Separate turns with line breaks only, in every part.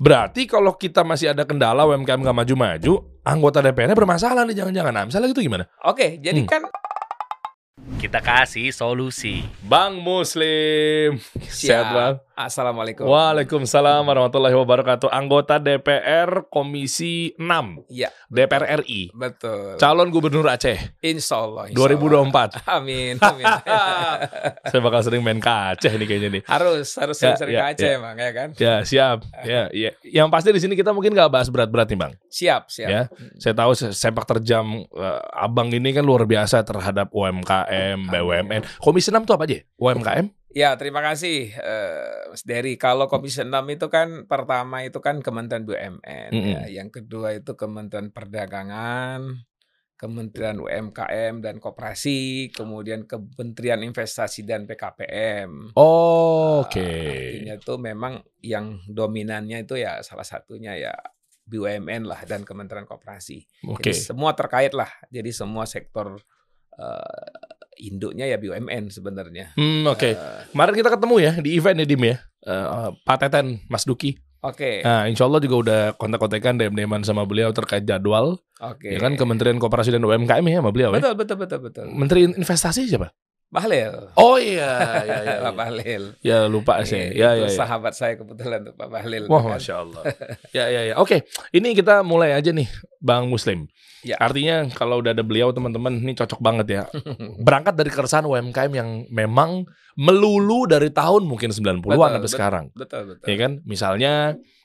Berarti kalau kita masih ada kendala UMKM nggak maju-maju, anggota DPR-nya bermasalah nih jangan-jangan. Nah, misalnya gitu gimana?
Oke, jadi
Hmm.
kan
Kita kasih solusi.
Bang Muslim. Sehat bang.
Assalamualaikum.
Waalaikumsalam warahmatullahi wabarakatuh. Anggota DPR Komisi 6
Iya,
DPR RI.
betul.
Calon Gubernur Aceh
Insya Allah. insya
2024.
Allah. Amin. Amin.
Saya bakal sering main ke Aceh nih kayaknya nih.
harus harus
Ya,
sering-sering
ya,
ke Aceh
ya.
emang ya kan.
Ya siap. Ya, ya. Yang pasti di sini kita mungkin nggak bahas berat-berat nih bang.
Siap, siap.
Ya. Saya tahu se- sepak terjam eh, abang ini kan luar biasa terhadap UMKM, BUMN. Komisi 6 itu apa aja? UMKM?
Ya, terima kasih eh, Mas Dery. Kalau Komisi 6 itu kan pertama itu kan Kementerian BUMN,
Mm-mm.
ya. yang kedua itu Kementerian Perdagangan, Kementerian UMKM dan Koperasi, kemudian Kementerian Investasi dan PKPM.
Oh, Oke.
Eh, Artinya itu memang yang dominannya itu ya salah satunya ya BUMN lah dan Kementerian Koperasi.
Oke.
Jadi semua terkait lah. Jadi semua sektor eh, induknya ya BUMN sebenarnya.
Hmm, oke.
Eh,
Kemarin kita ketemu ya di event ya Dim ya. Eh, Pak Teten, Mas Duki.
Oke,
Nah, insya Allah juga udah kontak-kontakan DM-DMan sama beliau terkait jadwal.
oke.
Ya kan Kementerian Koperasi dan UMKM ya sama beliau ya.
Betul, betul, betul, betul.
Menteri Investasi siapa?
Bahlil.
Oh iya, ya, ya,
Pak Bahlil.
ya lupa sih. Ya,
Itu
ya, ya.
sahabat saya kebetulan tuh Pak Bahlil.
Wah,
kan.
masya Allah. ya, ya, ya. Oke, ini kita mulai aja nih, Bang Muslim.
Ya.
Artinya kalau udah ada beliau teman-teman, ini cocok banget ya. Berangkat dari keresahan UMKM yang memang melulu dari tahun mungkin 90-an
Betul,
sampai
betul.
sekarang.
betul, betul.
Ya kan? Misalnya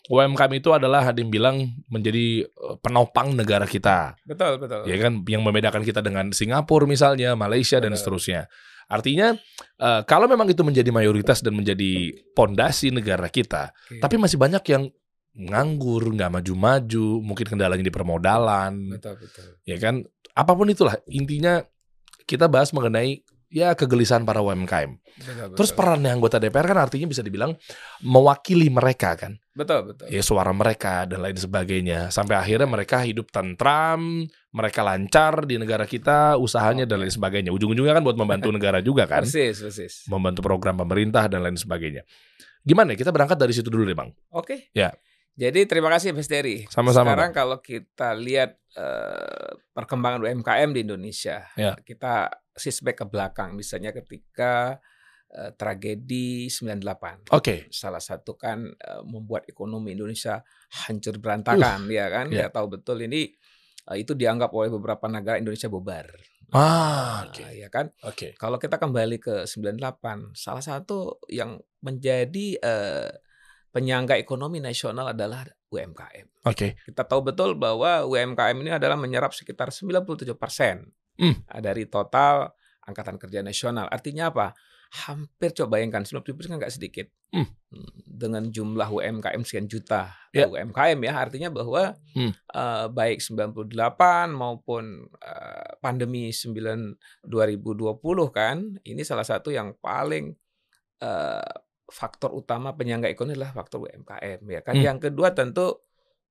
UMKM itu adalah Hadim bilang menjadi eh, penopang negara kita.
Betul, betul.
Ya kan? Yang membedakan kita dengan Singapura misalnya, Malaysia dan
Betul.
seterusnya. Artinya eh, kalau memang itu menjadi mayoritas dan menjadi pondasi negara kita,
Oke.
tapi masih banyak yang nganggur, nggak maju-maju, mungkin kendalanya di permodalan,
betul, betul.
ya kan? Apa pun itulah, intinya kita bahas mengenai ya kegelisahan para UMKM.
Betul,
Terus
betul.
perannya anggota DPR kan artinya bisa dibilang mewakili mereka kan,
betul, betul.
ya suara mereka dan lain sebagainya. Sampai akhirnya mereka hidup tentram, mereka lancar di negara kita, usahanya dan lain sebagainya. Ujung-ujungnya kan buat membantu negara juga kan,
Persis, persis.
membantu program pemerintah dan lain sebagainya. Gimana? ya? Kita berangkat dari situ dulu deh bang.
Oke.
Ya.
Jadi terima kasih Mas Dery.
Sama-sama,
Sekarang kalau kita lihat eh, perkembangan UMKM di Indonesia,
Ya.
kita sisbek ke belakang. Misalnya ketika eh, tragedi 98.
Oke.
Salah satu kan eh, membuat ekonomi Indonesia hancur berantakan, ya kan?
ya.
Kita tahu betul ini eh, itu dianggap oleh beberapa negara Indonesia bubar.
Ah, oke.
Nah, ya kan?
Oke.
Kalau kita kembali ke 98, salah satu yang menjadi eh, penyangga ekonomi nasional adalah UMKM.
Oke.
Kita tahu betul bahwa UMKM ini adalah menyerap sekitar 97 persen
Hmm.
dari total angkatan kerja nasional. Artinya apa? Hampir coba bayangkan 97 persen kan nggak sedikit.
Hmm.
Hmm, Dengan jumlah UMKM sekian juta
Ya.
UMKM ya, artinya bahwa
Hmm.
eh, baik 98 maupun eh, pandemi 9 2020 kan, ini salah satu yang paling eh, faktor utama penyangga ekonomi adalah faktor UMKM ya kan.
Hmm.
Yang kedua tentu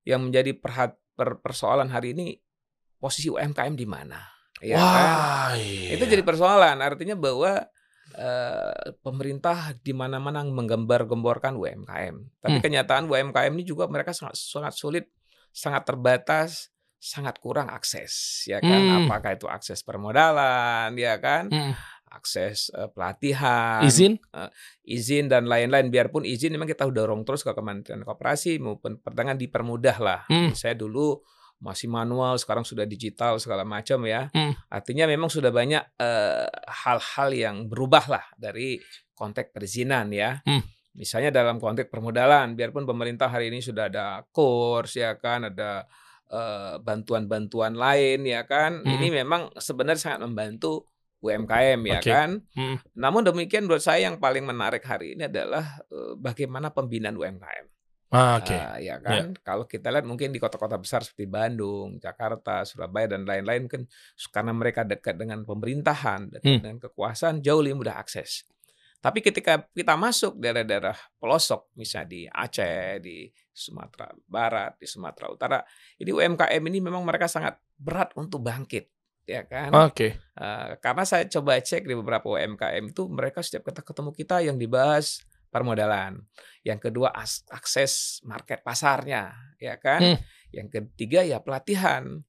yang menjadi perhat, per- persoalan hari ini posisi UMKM di mana? Ya kan?
Wah, iya.
Itu jadi persoalan. Artinya bahwa eh, pemerintah di mana-mana menggembar-gemborkan UMKM. Tapi
Hmm.
kenyataan UMKM ini juga mereka sangat sangat sulit, sangat terbatas, sangat kurang akses, ya kan?
Hmm.
Apakah itu akses permodalan, ya kan?
Mm.
Akses eh, pelatihan,
izin?
izin dan lain-lain. Biarpun izin memang kita dorong terus ke Kementerian Koperasi maupun perdagangan dipermudah lah.
Hmm.
Saya dulu masih manual, sekarang sudah digital segala macam ya.
Hmm.
Artinya memang sudah banyak eh, hal-hal yang berubah lah dari konteks perizinan ya.
Hmm.
Misalnya dalam konteks permodalan, biarpun pemerintah hari ini sudah ada kurs ya kan, ada bantuan-bantuan lain ya kan.
Hmm.
Ini memang sebenarnya sangat membantu UMKM ya
Oke.
kan.
Hmm.
Namun demikian menurut saya yang paling menarik hari ini adalah eh, bagaimana pembinaan UMKM.
Ah, Oke.
Ah, ya kan. Kalau kita lihat mungkin di kota-kota besar seperti Bandung, Jakarta, Surabaya dan lain-lain kan karena mereka dekat dengan pemerintahan, dekat
Hmm.
dengan kekuasaan jauh lebih mudah akses. Tapi ketika kita masuk daerah-daerah pelosok, misalnya di Aceh, di Sumatera Barat, di Sumatera Utara, ini UMKM ini memang mereka sangat berat untuk bangkit, ya kan?
Oke.
Eh, karena saya coba cek di beberapa UMKM itu mereka setiap kita ketemu kita yang dibahas permodalan. Yang kedua akses market pasarnya, ya kan?
Hmm.
Yang ketiga ya pelatihan.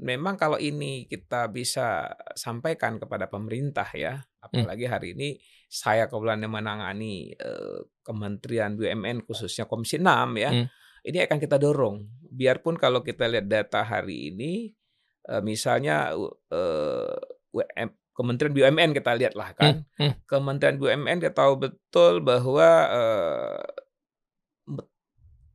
Memang kalau ini kita bisa sampaikan kepada pemerintah ya, apalagi hari ini saya kebetulan menangani eh, Kementerian BUMN khususnya Komisi 6 ya.
Hmm.
Ini akan kita dorong. Biarpun kalau kita lihat data hari ini eh, misalnya eh, Kementerian BUMN kita lihat lah kan.
Hmm, hmm.
Kementerian BUMN kita tahu betul bahwa eh, be-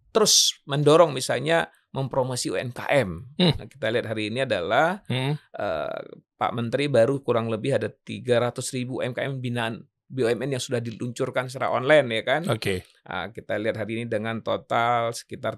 terus mendorong misalnya mempromosi UMKM.
Hmm.
Nah, kita lihat hari ini adalah
Hmm.
eh, Pak Menteri baru kurang lebih ada 300 ribu UMKM binaan BUMN yang sudah diluncurkan secara online ya kan.
Oke.
Nah, kita lihat hari ini dengan total sekitar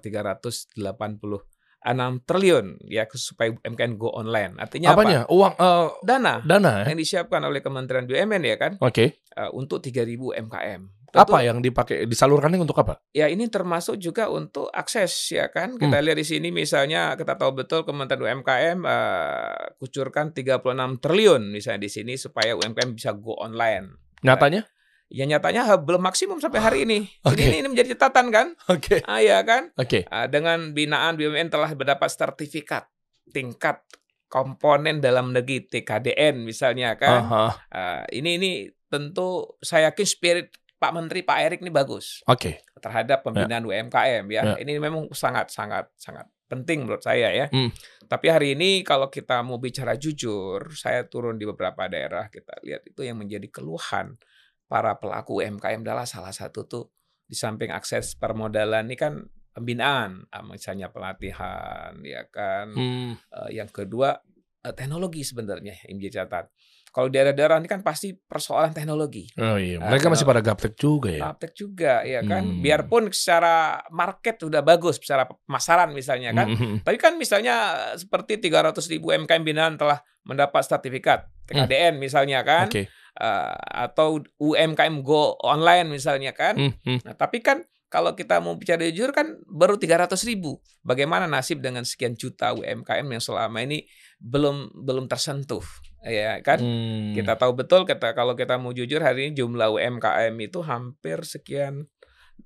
386 triliun ya supaya UMKM go online. Artinya apa?
Apanya? Uang eh,
Dana
dana ya?
yang disiapkan oleh Kementerian BUMN ya kan
Oke.
eh, untuk 3000 UMKM. Tentu,
Apa yang dipakai disalurkannya untuk apa?
Ya ini termasuk juga untuk akses ya kan.
Hmm.
Kita lihat di sini misalnya kita tahu betul Kementerian UMKM eh, kucurkan 36 triliun misalnya di sini supaya UMKM bisa go online.
Nyatanya?
Ya nyatanya belum maksimum sampai hari ini.
Oke.
Ini, ini menjadi catatan kan?
Oke.
Ah ya kan?
Oke.
Ah, dengan binaan BUMN telah mendapat sertifikat tingkat komponen dalam negeri TKDN misalnya kan.
Aha.
Ah, ini ini tentu saya yakin spirit Pak Menteri Pak Erik ini bagus
Oke.
terhadap pembinaan UMKM ya.
Ya.
Ini memang sangat sangat sangat penting menurut saya ya.
Hmm.
Tapi hari ini kalau kita mau bicara jujur, saya turun di beberapa daerah kita lihat itu yang menjadi keluhan para pelaku UMKM adalah salah satu tuh di samping akses permodalan ini kan pembinaan, ah, misalnya pelatihan ya kan.
Hmm.
Eh, yang kedua eh, teknologi sebenarnya yang menjadi catatan. Kalau daerah-daerah ini kan pasti persoalan teknologi.
Oh iya,
Ah,
mereka
kalau-
masih pada gaptek juga ya.
Praktek juga ya kan.
Hmm.
Biarpun secara market sudah bagus, secara pemasaran misalnya kan.
Hmm.
Tapi kan misalnya seperti 300 ribu UMKM binaan telah mendapat sertifikat TKDN misalnya kan.
Hmm.
Eh, atau UMKM Go online misalnya kan.
Hmm, hmm.
Nah, tapi kan kalau kita mau bicara jujur kan baru 300 ribu. Bagaimana nasib dengan sekian juta UMKM yang selama ini belum belum tersentuh, ya kan?
Hmm.
Kita tahu betul kita kalau kita mau jujur hari ini jumlah UMKM itu hampir sekian.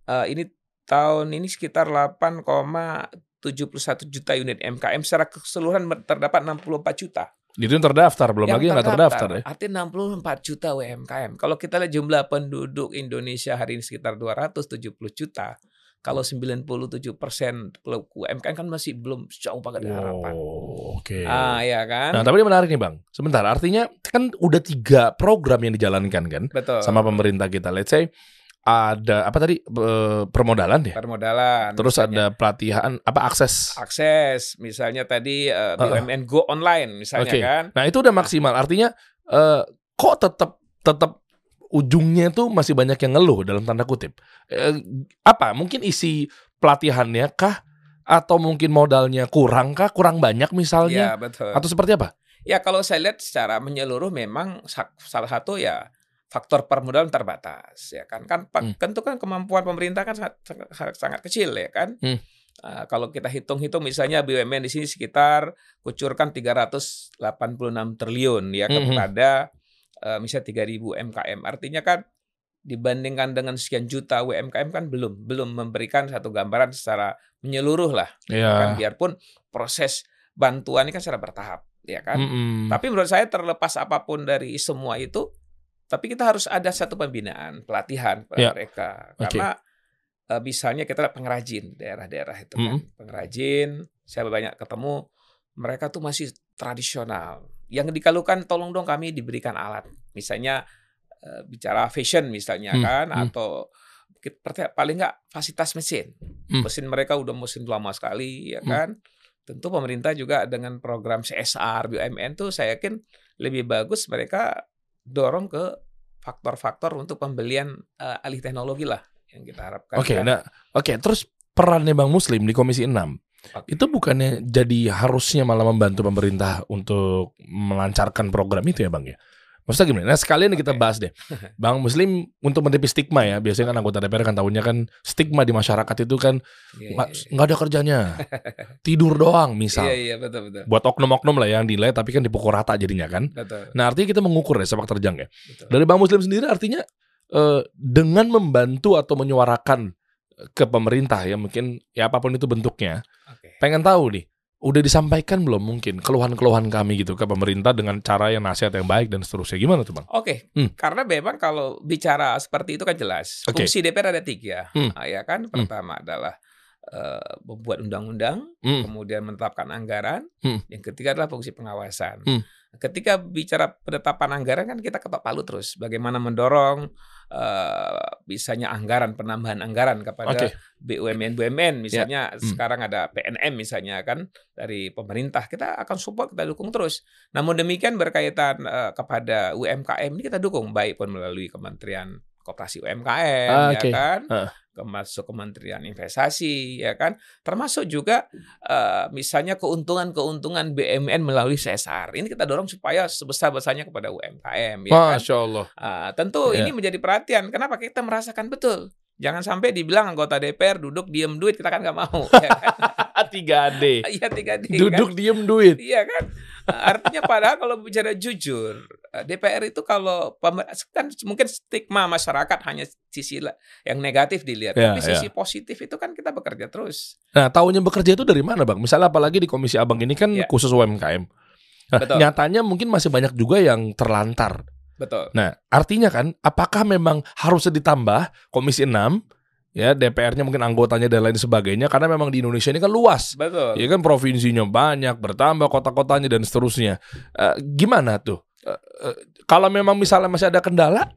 eh, ini tahun ini sekitar 8,71 juta unit MKM secara keseluruhan terdapat 64 juta.
Itu yang terdaftar, belum lagi yang nggak terdaftar ya.
Artinya 64 juta UMKM. Kalau kita lihat jumlah penduduk Indonesia hari ini sekitar 270 juta. Kalau 97 persen UMKM kan masih belum jauh banget dari harapan.
Oh, oke.
Ah ya kan?
Nah, tapi ini menarik nih bang. Sebentar, artinya kan udah tiga program yang dijalankan kan
Betul.
sama pemerintah kita. Let's say ada apa tadi eh, permodalan ya.
permodalan.
Terus
misalnya.
ada pelatihan apa akses.
akses, misalnya tadi eh,
Heeh.
BUMN Go online misalnya
Oke.
kan.
Nah itu udah maksimal. Artinya eh, kok tetap tetap ujungnya tuh masih banyak yang ngeluh dalam tanda kutip. Eh, apa? Mungkin isi pelatihannya kah? Atau mungkin modalnya kurang kah? Kurang banyak misalnya?
Iya, betul.
Atau seperti apa?
Ya kalau saya lihat secara menyeluruh memang sa- salah satu ya faktor permodalan terbatas ya kan kan
Hmm.
tentu kan kemampuan pemerintah kan sangat sangat, sangat- kecil ya kan
Hmm.
Uh, kalau kita hitung-hitung misalnya BUMN di sini sekitar kucurkan 386 triliun ya
Mhm.
kepada uh, misalnya 3000 MKM artinya kan dibandingkan dengan sekian juta UMKM kan belum belum memberikan satu gambaran secara menyeluruh lah kan
Ya.
biarpun proses bantuan ini kan secara bertahap ya kan
Mm-mm.
tapi menurut saya terlepas apa pun dari semua itu, tapi kita harus ada satu pembinaan, pelatihan pada
Ya.
mereka. Karena eh, misalnya kita pengrajin daerah-daerah itu kan, pengrajin, saya banyak ketemu mereka tuh masih tradisional. Yang dikalukan tolong dong kami diberikan alat. Misalnya eh, bicara fashion misalnya
Hmm,
kan
hmm.
atau paling nggak fasilitas mesin.
Hmm.
Mesin mereka udah mesin lama sekali ya
Hmm.
kan. Tentu pemerintah juga dengan program CSR BUMN tuh saya yakin lebih bagus mereka dorong ke faktor-faktor untuk pembelian eh, alih teknologi lah yang kita harapkan.
Oke,
kan.
nah, oke. Terus perannya Bang Muslim di Komisi 6
Oke.
itu bukannya jadi harusnya malah membantu pemerintah untuk melancarkan program itu ya Bang ya? Maksudnya gimana? Nah sekalian kita
Oke.
bahas deh. Bang Muslim untuk menepis stigma ya. Biasanya kan anggota DPR kan tahunya kan stigma di masyarakat itu kan
Iya,
nggak
iya,
nggak ada kerjanya. Tidur doang misal.
Iya iya betul betul.
Buat oknum-oknum lah yang dinilai tapi kan dipukul rata jadinya kan.
Betul.
Nah artinya kita mengukur ya sepak terjang ya.
betul.
Dari Bang Muslim sendiri artinya eh, dengan membantu atau menyuarakan ke pemerintah ya mungkin ya apa pun itu bentuknya.
Oke.
Pengen tahu nih, udah disampaikan belum mungkin keluhan-keluhan kami gitu ke pemerintah dengan cara yang nasihat yang baik dan seterusnya. Gimana tuh bang?
Oke,
Hmm.
karena memang kalau bicara seperti itu kan jelas.
Oke.
Fungsi DPR ada tiga,
Hmm.
Ah, ya kan. Pertama adalah eh, membuat undang-undang,
Hmm.
kemudian menetapkan anggaran.
Hmm.
Yang ketiga adalah fungsi pengawasan.
Hmm.
Ketika bicara penetapan anggaran kan kita ketok palu terus. Bagaimana mendorong eh, bisanya anggaran, penambahan anggaran kepada
Oke.
BUMN BUMN misalnya
Hmm.
sekarang ada PNM misalnya kan dari pemerintah kita akan support kita dukung terus. Namun demikian berkaitan eh, kepada UMKM ini kita dukung baik pun melalui Kementerian Koperasi UMKM
Ah,
ya kan,
Heeh.
termasuk Kementerian Investasi ya kan, termasuk juga eh, misalnya keuntungan-keuntungan BUMN melalui CSR. Ini kita dorong supaya sebesar-besarnya kepada UMKM ya kan.
Masya Allah.
Ah, tentu
Ya.
ini menjadi perhatian. Kenapa kita merasakan betul? Jangan sampai dibilang anggota DPR duduk diem duit kita kan nggak mau. ya kan?
3D.
Iya tiga D.
Duduk
Kan?
diem duit.
Iya kan. Artinya padahal kalau bicara jujur, eh, DPR itu kalau kan mungkin stigma masyarakat hanya sisi yang negatif dilihat,
Ya,
tapi
ya.
sisi positif itu kan kita bekerja terus.
Nah, tahunya bekerja itu dari mana, Bang? Misalnya apalagi di Komisi Abang ini kan
Ya.
khusus UMKM. Nah,
Betul.
nyatanya mungkin masih banyak juga yang terlantar.
Betul.
Nah, artinya kan apakah memang harusnya ditambah Komisi 6 ya DPR-nya mungkin anggotanya dan lain sebagainya karena memang di Indonesia ini kan luas.
Betul.
Ya kan provinsinya banyak, bertambah kota-kotanya dan seterusnya. Eh, gimana tuh? Eh, eh, kalau memang misalnya masih ada kendala,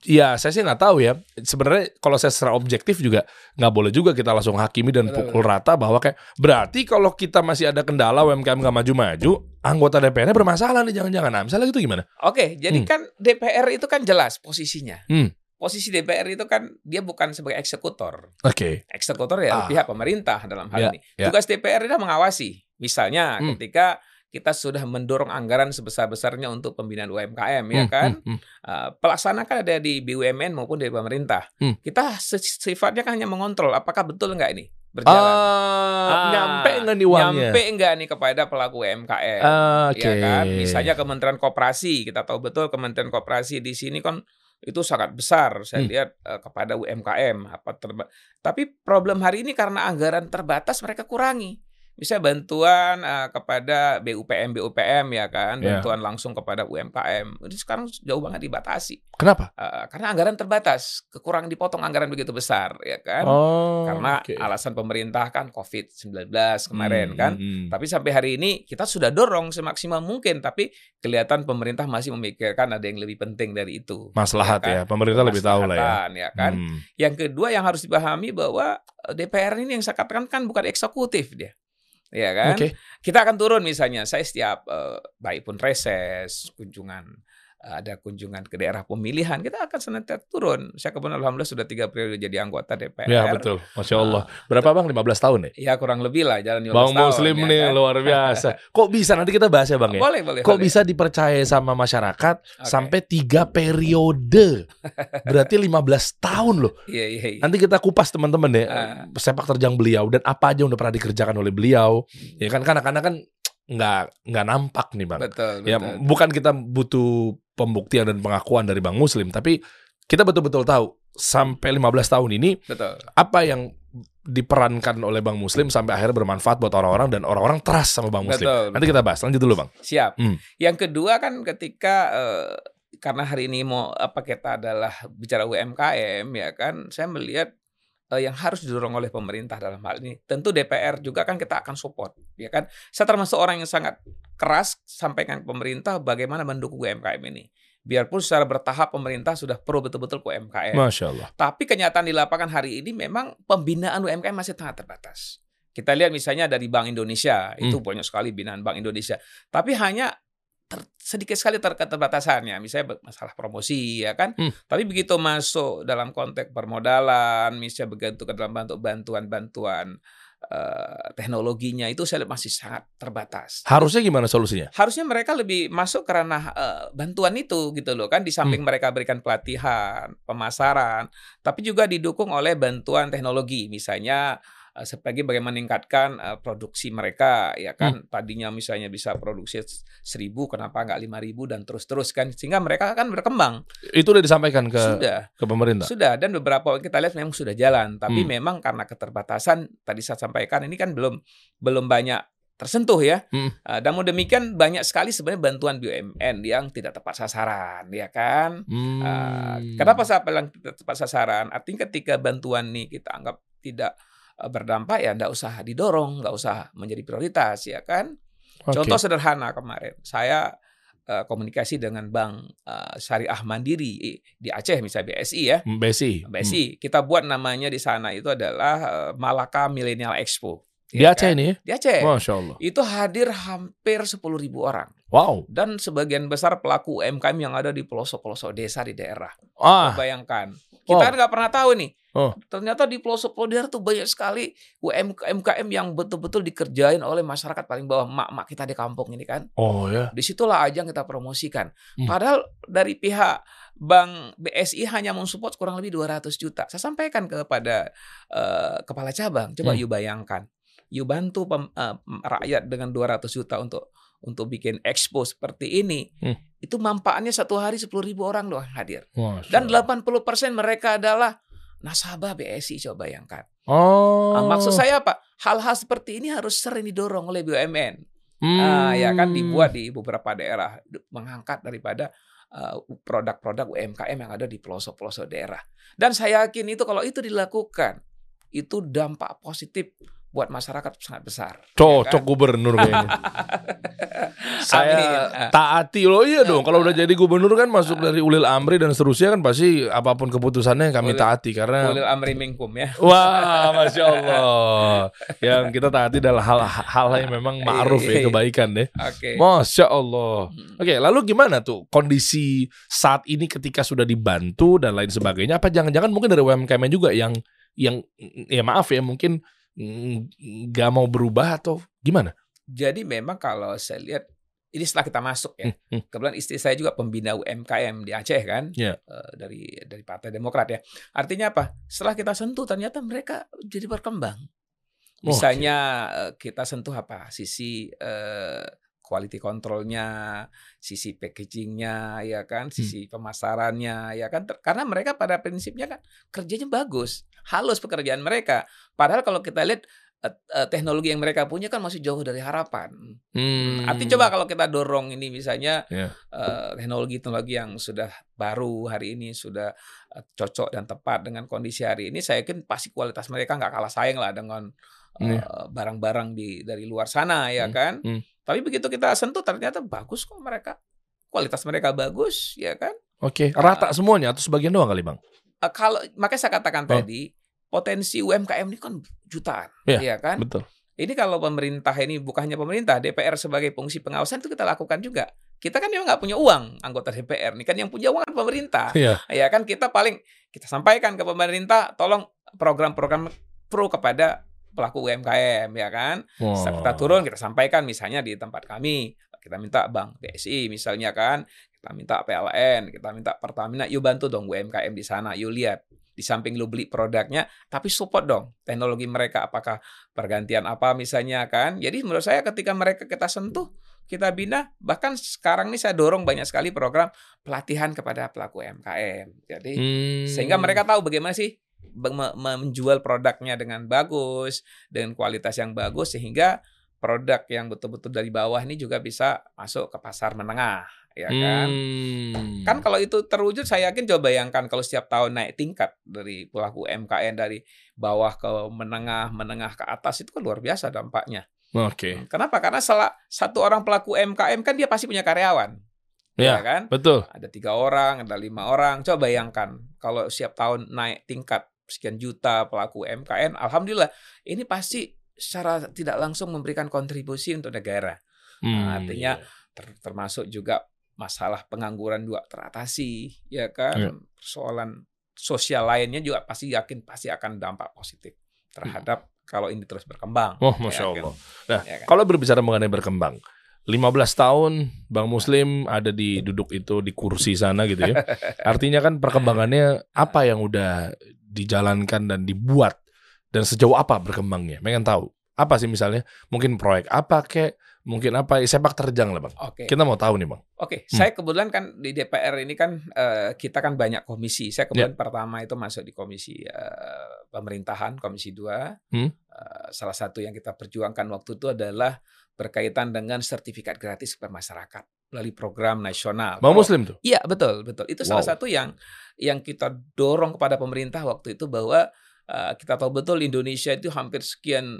ya saya sih nggak tahu ya. Sebenarnya kalau saya secara objektif juga nggak boleh juga kita langsung hakimi dan
Betul,
pukul rata bahwa kayak berarti kalau kita masih ada kendala UMKM nggak maju-maju, anggota DPR-nya bermasalah nih jangan-jangan. Nah, misalnya gitu gimana?
Oke, jadi
Hmm.
kan DPR itu kan jelas posisinya.
Hmm.
Posisi DPR itu kan dia bukan sebagai eksekutor.
Oke.
Eksekutor ya
Ah.
pihak pemerintah dalam hal
Ya,
ini.
ya.
Tugas DPR adalah mengawasi. Misalnya
Hmm.
ketika kita sudah mendorong anggaran sebesar-besarnya untuk pembinaan UMKM ya
Hmm,
kan.
hmm, hmm.
Uh, pelaksana kan ada di BUMN maupun dari pemerintah.
Hmm.
Kita sifatnya kan hanya mengontrol apakah betul nggak ini berjalan.
Ah,
Ah,
nyampe nggak nih uangnya?
Nyampe nggak nih kepada pelaku UMKM?
Ah, Oke.
ya kan misalnya Kementerian Koperasi kita tahu betul Kementerian Koperasi di sini kan itu sangat besar saya
Hmm.
lihat eh, kepada UMKM apa tapi problem hari ini karena anggaran terbatas mereka kurangi bisa bantuan eh, kepada BUPM BUPM ya kan
Ya.
bantuan langsung kepada UMKM itu sekarang jauh banget dibatasi
Kenapa?
Eh, karena anggaran terbatas kekurangan dipotong anggaran begitu besar ya kan
Oh,
karena
oke.
alasan pemerintah kan COVID-19 kemarin
Hmm,
kan
hmm, hmm.
tapi sampai hari ini kita sudah dorong semaksimal mungkin, tapi kelihatan pemerintah masih memikirkan ada yang lebih penting dari itu.
Maslahat
kan?
ya, pemerintah lebih tahu lah ya.
Ya kan.
Hmm.
Yang kedua yang harus dipahami bahwa eh, DPR ini yang saya katakan kan bukan eksekutif dia. Ya kan?
Oke.
Kita akan turun misalnya, saya setiap eh, baik pun reses, kunjungan ada kunjungan ke daerah pemilihan, kita akan senantiasa turun. Saya kebetulan alhamdulillah sudah tiga periode jadi anggota DPR.
Ya betul, masya Allah. Berapa bang? 15 tahun ya?
Ya kurang lebih lah jalan 15
Bang
tahun,
Muslim
ya
nih
kan?
luar biasa. Kok bisa? Nanti kita bahas ya bang ya.
Boleh, boleh.
Kok
boleh.
bisa dipercaya sama masyarakat
Oke.
sampai tiga periode? Berarti 15 tahun loh.
Iya, iya, iya.
Nanti kita kupas teman-teman ya
Ah.
sepak terjang beliau dan apa aja yang udah pernah dikerjakan oleh beliau. Ya kan kadang-kadang kan nggak nggak nampak nih bang.
Betul,
Ya
betul.
bukan kita butuh pembuktian dan pengakuan dari Bang Muslim, tapi kita betul-betul tahu sampai 15 tahun ini
Betul.
apa yang diperankan oleh Bang Muslim sampai akhirnya bermanfaat buat orang-orang dan orang-orang trust sama Bang Muslim.
Betul,
Nanti kita bahas. Lanjut dulu Bang.
Siap.
Hmm.
Yang kedua kan ketika eh, karena hari ini mau apa kita adalah bicara UMKM ya kan, saya melihat yang harus didorong oleh pemerintah dalam hal ini. Tentu DPR juga kan kita akan support, ya kan. Saya termasuk orang yang sangat keras sampaikan ke pemerintah bagaimana mendukung UMKM ini. Biarpun secara bertahap pemerintah sudah pro betul-betul ke UMKM.
Masya Allah.
Tapi kenyataan di lapangan hari ini memang pembinaan UMKM masih sangat terbatas. Kita lihat misalnya dari Bank Indonesia, itu
Hmm.
banyak sekali binaan Bank Indonesia. Tapi hanya ter- sedikit sekali ter keterbatasannya. Misalnya masalah promosi ya kan.
Hmm.
Tapi begitu masuk dalam konteks permodalan, misalnya begitu ke dalam bentuk bantuan-bantuan eh, teknologinya itu saya masih sangat terbatas
Harusnya gimana solusinya?
harusnya mereka lebih masuk ke ranah eh, bantuan itu gitu loh kan di samping mereka berikan pelatihan, pemasaran, tapi juga didukung oleh bantuan teknologi misalnya sebagai bagaimana meningkatkan eh, produksi mereka ya kan tadinya misalnya bisa produksi seribu kenapa nggak lima ribu dan terus terus kan sehingga mereka akan berkembang
Itu udah disampaikan ke
sudah
ke pemerintah.
sudah dan beberapa kita lihat memang sudah jalan tapi
Hmm.
memang karena keterbatasan tadi saya sampaikan ini kan belum belum banyak tersentuh ya
Hmm.
Uh, namun demikian banyak sekali sebenarnya bantuan BUMN yang tidak tepat sasaran ya kan
Hmm.
Uh, kenapa saya bilang tidak tepat sasaran? Artinya ketika bantuan nih kita anggap tidak uh, berdampak ya nggak usah didorong, nggak usah menjadi prioritas ya kan.
Oke.
Contoh sederhana kemarin saya uh, komunikasi dengan Bank uh, Syariah Mandiri di Aceh misalnya BSI ya.
BSI.
BSI kita buat namanya di sana itu adalah uh, Malaka Millennial Expo.
Di
Ya
Aceh
kan?
ini ya?
Di Aceh.
Masya Allah.
Itu hadir hampir 10.000 orang
Wow.
dan sebagian besar pelaku UMKM yang ada di pelosok-pelosok desa di daerah.
Ah,
Bayangkan. Kita
Wow.
kan nggak pernah tahu nih.
Oh.
Ternyata di pelosok-pelosok daerah tuh banyak sekali UMKM yang betul-betul dikerjain oleh masyarakat paling bawah, mak-mak kita di kampung ini kan.
oh ya.
Di situlah ajang kita promosikan.
Hmm.
Padahal dari pihak Bank BSI hanya mensupport kurang lebih 200 juta. Saya sampaikan kepada eh, kepala cabang, coba
Hmm.
you bayangkan. You bantu pem- eh, rakyat dengan 200 juta untuk untuk bikin expo seperti ini.
Hmm.
Itu manfaatnya satu hari 10 ribu orang doang hadir. Dan
Allah.
80% mereka adalah nasabah BSI coba bayangkan.
Oh.
Ah, maksud saya apa? Hal-hal seperti ini harus sering didorong oleh BUMN.
Hmm.
Ah, ya kan dibuat di beberapa daerah mengangkat daripada uh, produk-produk UMKM yang ada di pelosok-pelosok daerah. Dan saya yakin itu kalau itu dilakukan itu dampak positif buat masyarakat sangat besar.
Cocok
ya kan?
gubernur kayaknya. Saya
Amin. Ah.
taati loh iya dong. Kalau udah jadi gubernur kan masuk dari ulil amri dan seterusnya kan pasti apa pun keputusannya kami
Ulil-
taati karena
Ulil amri minkum ya.
Wah, masya Allah. Yang kita taati adalah hal-hal yang memang ma'ruf ya kebaikan deh.
Oke.
Masya Allah.
Hmm.
Oke, lalu gimana tuh kondisi saat ini ketika sudah dibantu dan lain sebagainya? Apa jangan-jangan mungkin dari UMKM juga yang yang ya maaf ya mungkin nggak mau berubah atau gimana?
Jadi memang kalau saya lihat ini setelah kita masuk ya.
Hmm, hmm.
Kebetulan istri saya juga pembina UMKM di Aceh kan,
Iya.
Eh, dari dari Partai Demokrat ya. Artinya apa? Setelah kita sentuh ternyata mereka jadi berkembang.
Oh,
Misalnya eh, kita sentuh apa? Sisi eh, quality controlnya, sisi packagingnya, ya kan, sisi pemasarannya, ya kan. Karena mereka pada prinsipnya kan kerjanya bagus, halus pekerjaan mereka. Padahal kalau kita lihat eh, eh, teknologi yang mereka punya kan masih jauh dari harapan.
Hmm.
Artinya coba kalau kita dorong ini misalnya
Ya.
eh, teknologi-teknologi yang sudah baru hari ini sudah eh, cocok dan tepat dengan kondisi hari ini, saya yakin pasti kualitas mereka nggak kalah saing lah dengan eh,
Iya.
barang-barang di dari luar sana ya
Hmm,
kan.
hmm.
Tapi begitu kita sentuh ternyata bagus kok mereka, kualitas mereka bagus ya kan.
Oke, rata semuanya atau sebagian doang kali bang?
Eh, kalau makanya saya katakan
Oh.
tadi potensi UMKM ini kan jutaan,
Iya,
ya kan.
Betul.
Ini kalau pemerintah ini bukan hanya pemerintah, DPR sebagai fungsi pengawasan itu kita lakukan juga. Kita kan memang nggak punya uang anggota DPR, nih kan yang punya uang kan pemerintah.
Iya.
Ya kan kita paling kita sampaikan ke pemerintah, tolong program-program pro kepada pelaku UMKM ya kan. Setelah kita turun kita sampaikan misalnya di tempat kami, kita minta Bank BSI misalnya kan, kita minta PLN, kita minta Pertamina, yuk bantu dong UMKM di sana, yuk lihat di samping lu beli produknya, tapi support dong teknologi mereka apakah pergantian apa misalnya kan. Jadi menurut saya ketika mereka kita sentuh, kita bina, bahkan sekarang nih saya dorong banyak sekali program pelatihan kepada pelaku UMKM. Jadi
Hmm.
sehingga mereka tahu bagaimana sih menjual produknya dengan bagus, dengan kualitas yang bagus sehingga produk yang betul-betul dari bawah ini juga bisa masuk ke pasar menengah, ya kan?
Hmm.
Kan kalau itu terwujud saya yakin coba bayangkan kalau setiap tahun naik tingkat dari pelaku UMKM dari bawah ke menengah, menengah ke atas itu kan luar biasa dampaknya.
Oke.
Kenapa? Karena salah satu orang pelaku UMKM kan dia pasti punya karyawan.
Ya,
kan?
betul.
ada tiga orang, ada lima orang. Coba bayangkan kalau setiap tahun naik tingkat sekian juta pelaku UMKM, alhamdulillah ini pasti secara tidak langsung memberikan kontribusi untuk negara.
Hmm.
artinya Ter- termasuk juga masalah pengangguran juga teratasi, ya kan?
Iya.
Persoalan sosial lainnya juga pasti yakin pasti akan dampak positif terhadap kalau ini terus berkembang.
Oh, masya
Ya kan?
Allah. Nah,
Ya kan?
kalau berbicara mengenai berkembang, 15 tahun Bang Muslim ada di duduk itu di kursi sana gitu ya. Artinya kan perkembangannya apa yang udah dijalankan dan dibuat dan sejauh apa berkembangnya? Pengen tahu. Apa sih misalnya? Mungkin proyek apa kek? Mungkin apa? Sepak terjang lah bang.
Oke.
Kita mau tahu nih bang.
Oke,
Hmm.
saya kebetulan kan di DPR ini kan eh, kita kan banyak komisi. Saya
Ya.
kebetulan pertama itu masuk di komisi eh, pemerintahan, komisi 2.
Hmm.
Eh, salah satu yang kita perjuangkan waktu itu adalah berkaitan dengan sertifikat gratis ke masyarakat melalui program nasional.
Bang
Kalau-
Muslim tuh.
Iya, betul, betul. Itu salah
Wow.
satu yang yang kita dorong kepada pemerintah waktu itu bahwa eh, kita tahu betul Indonesia itu hampir sekian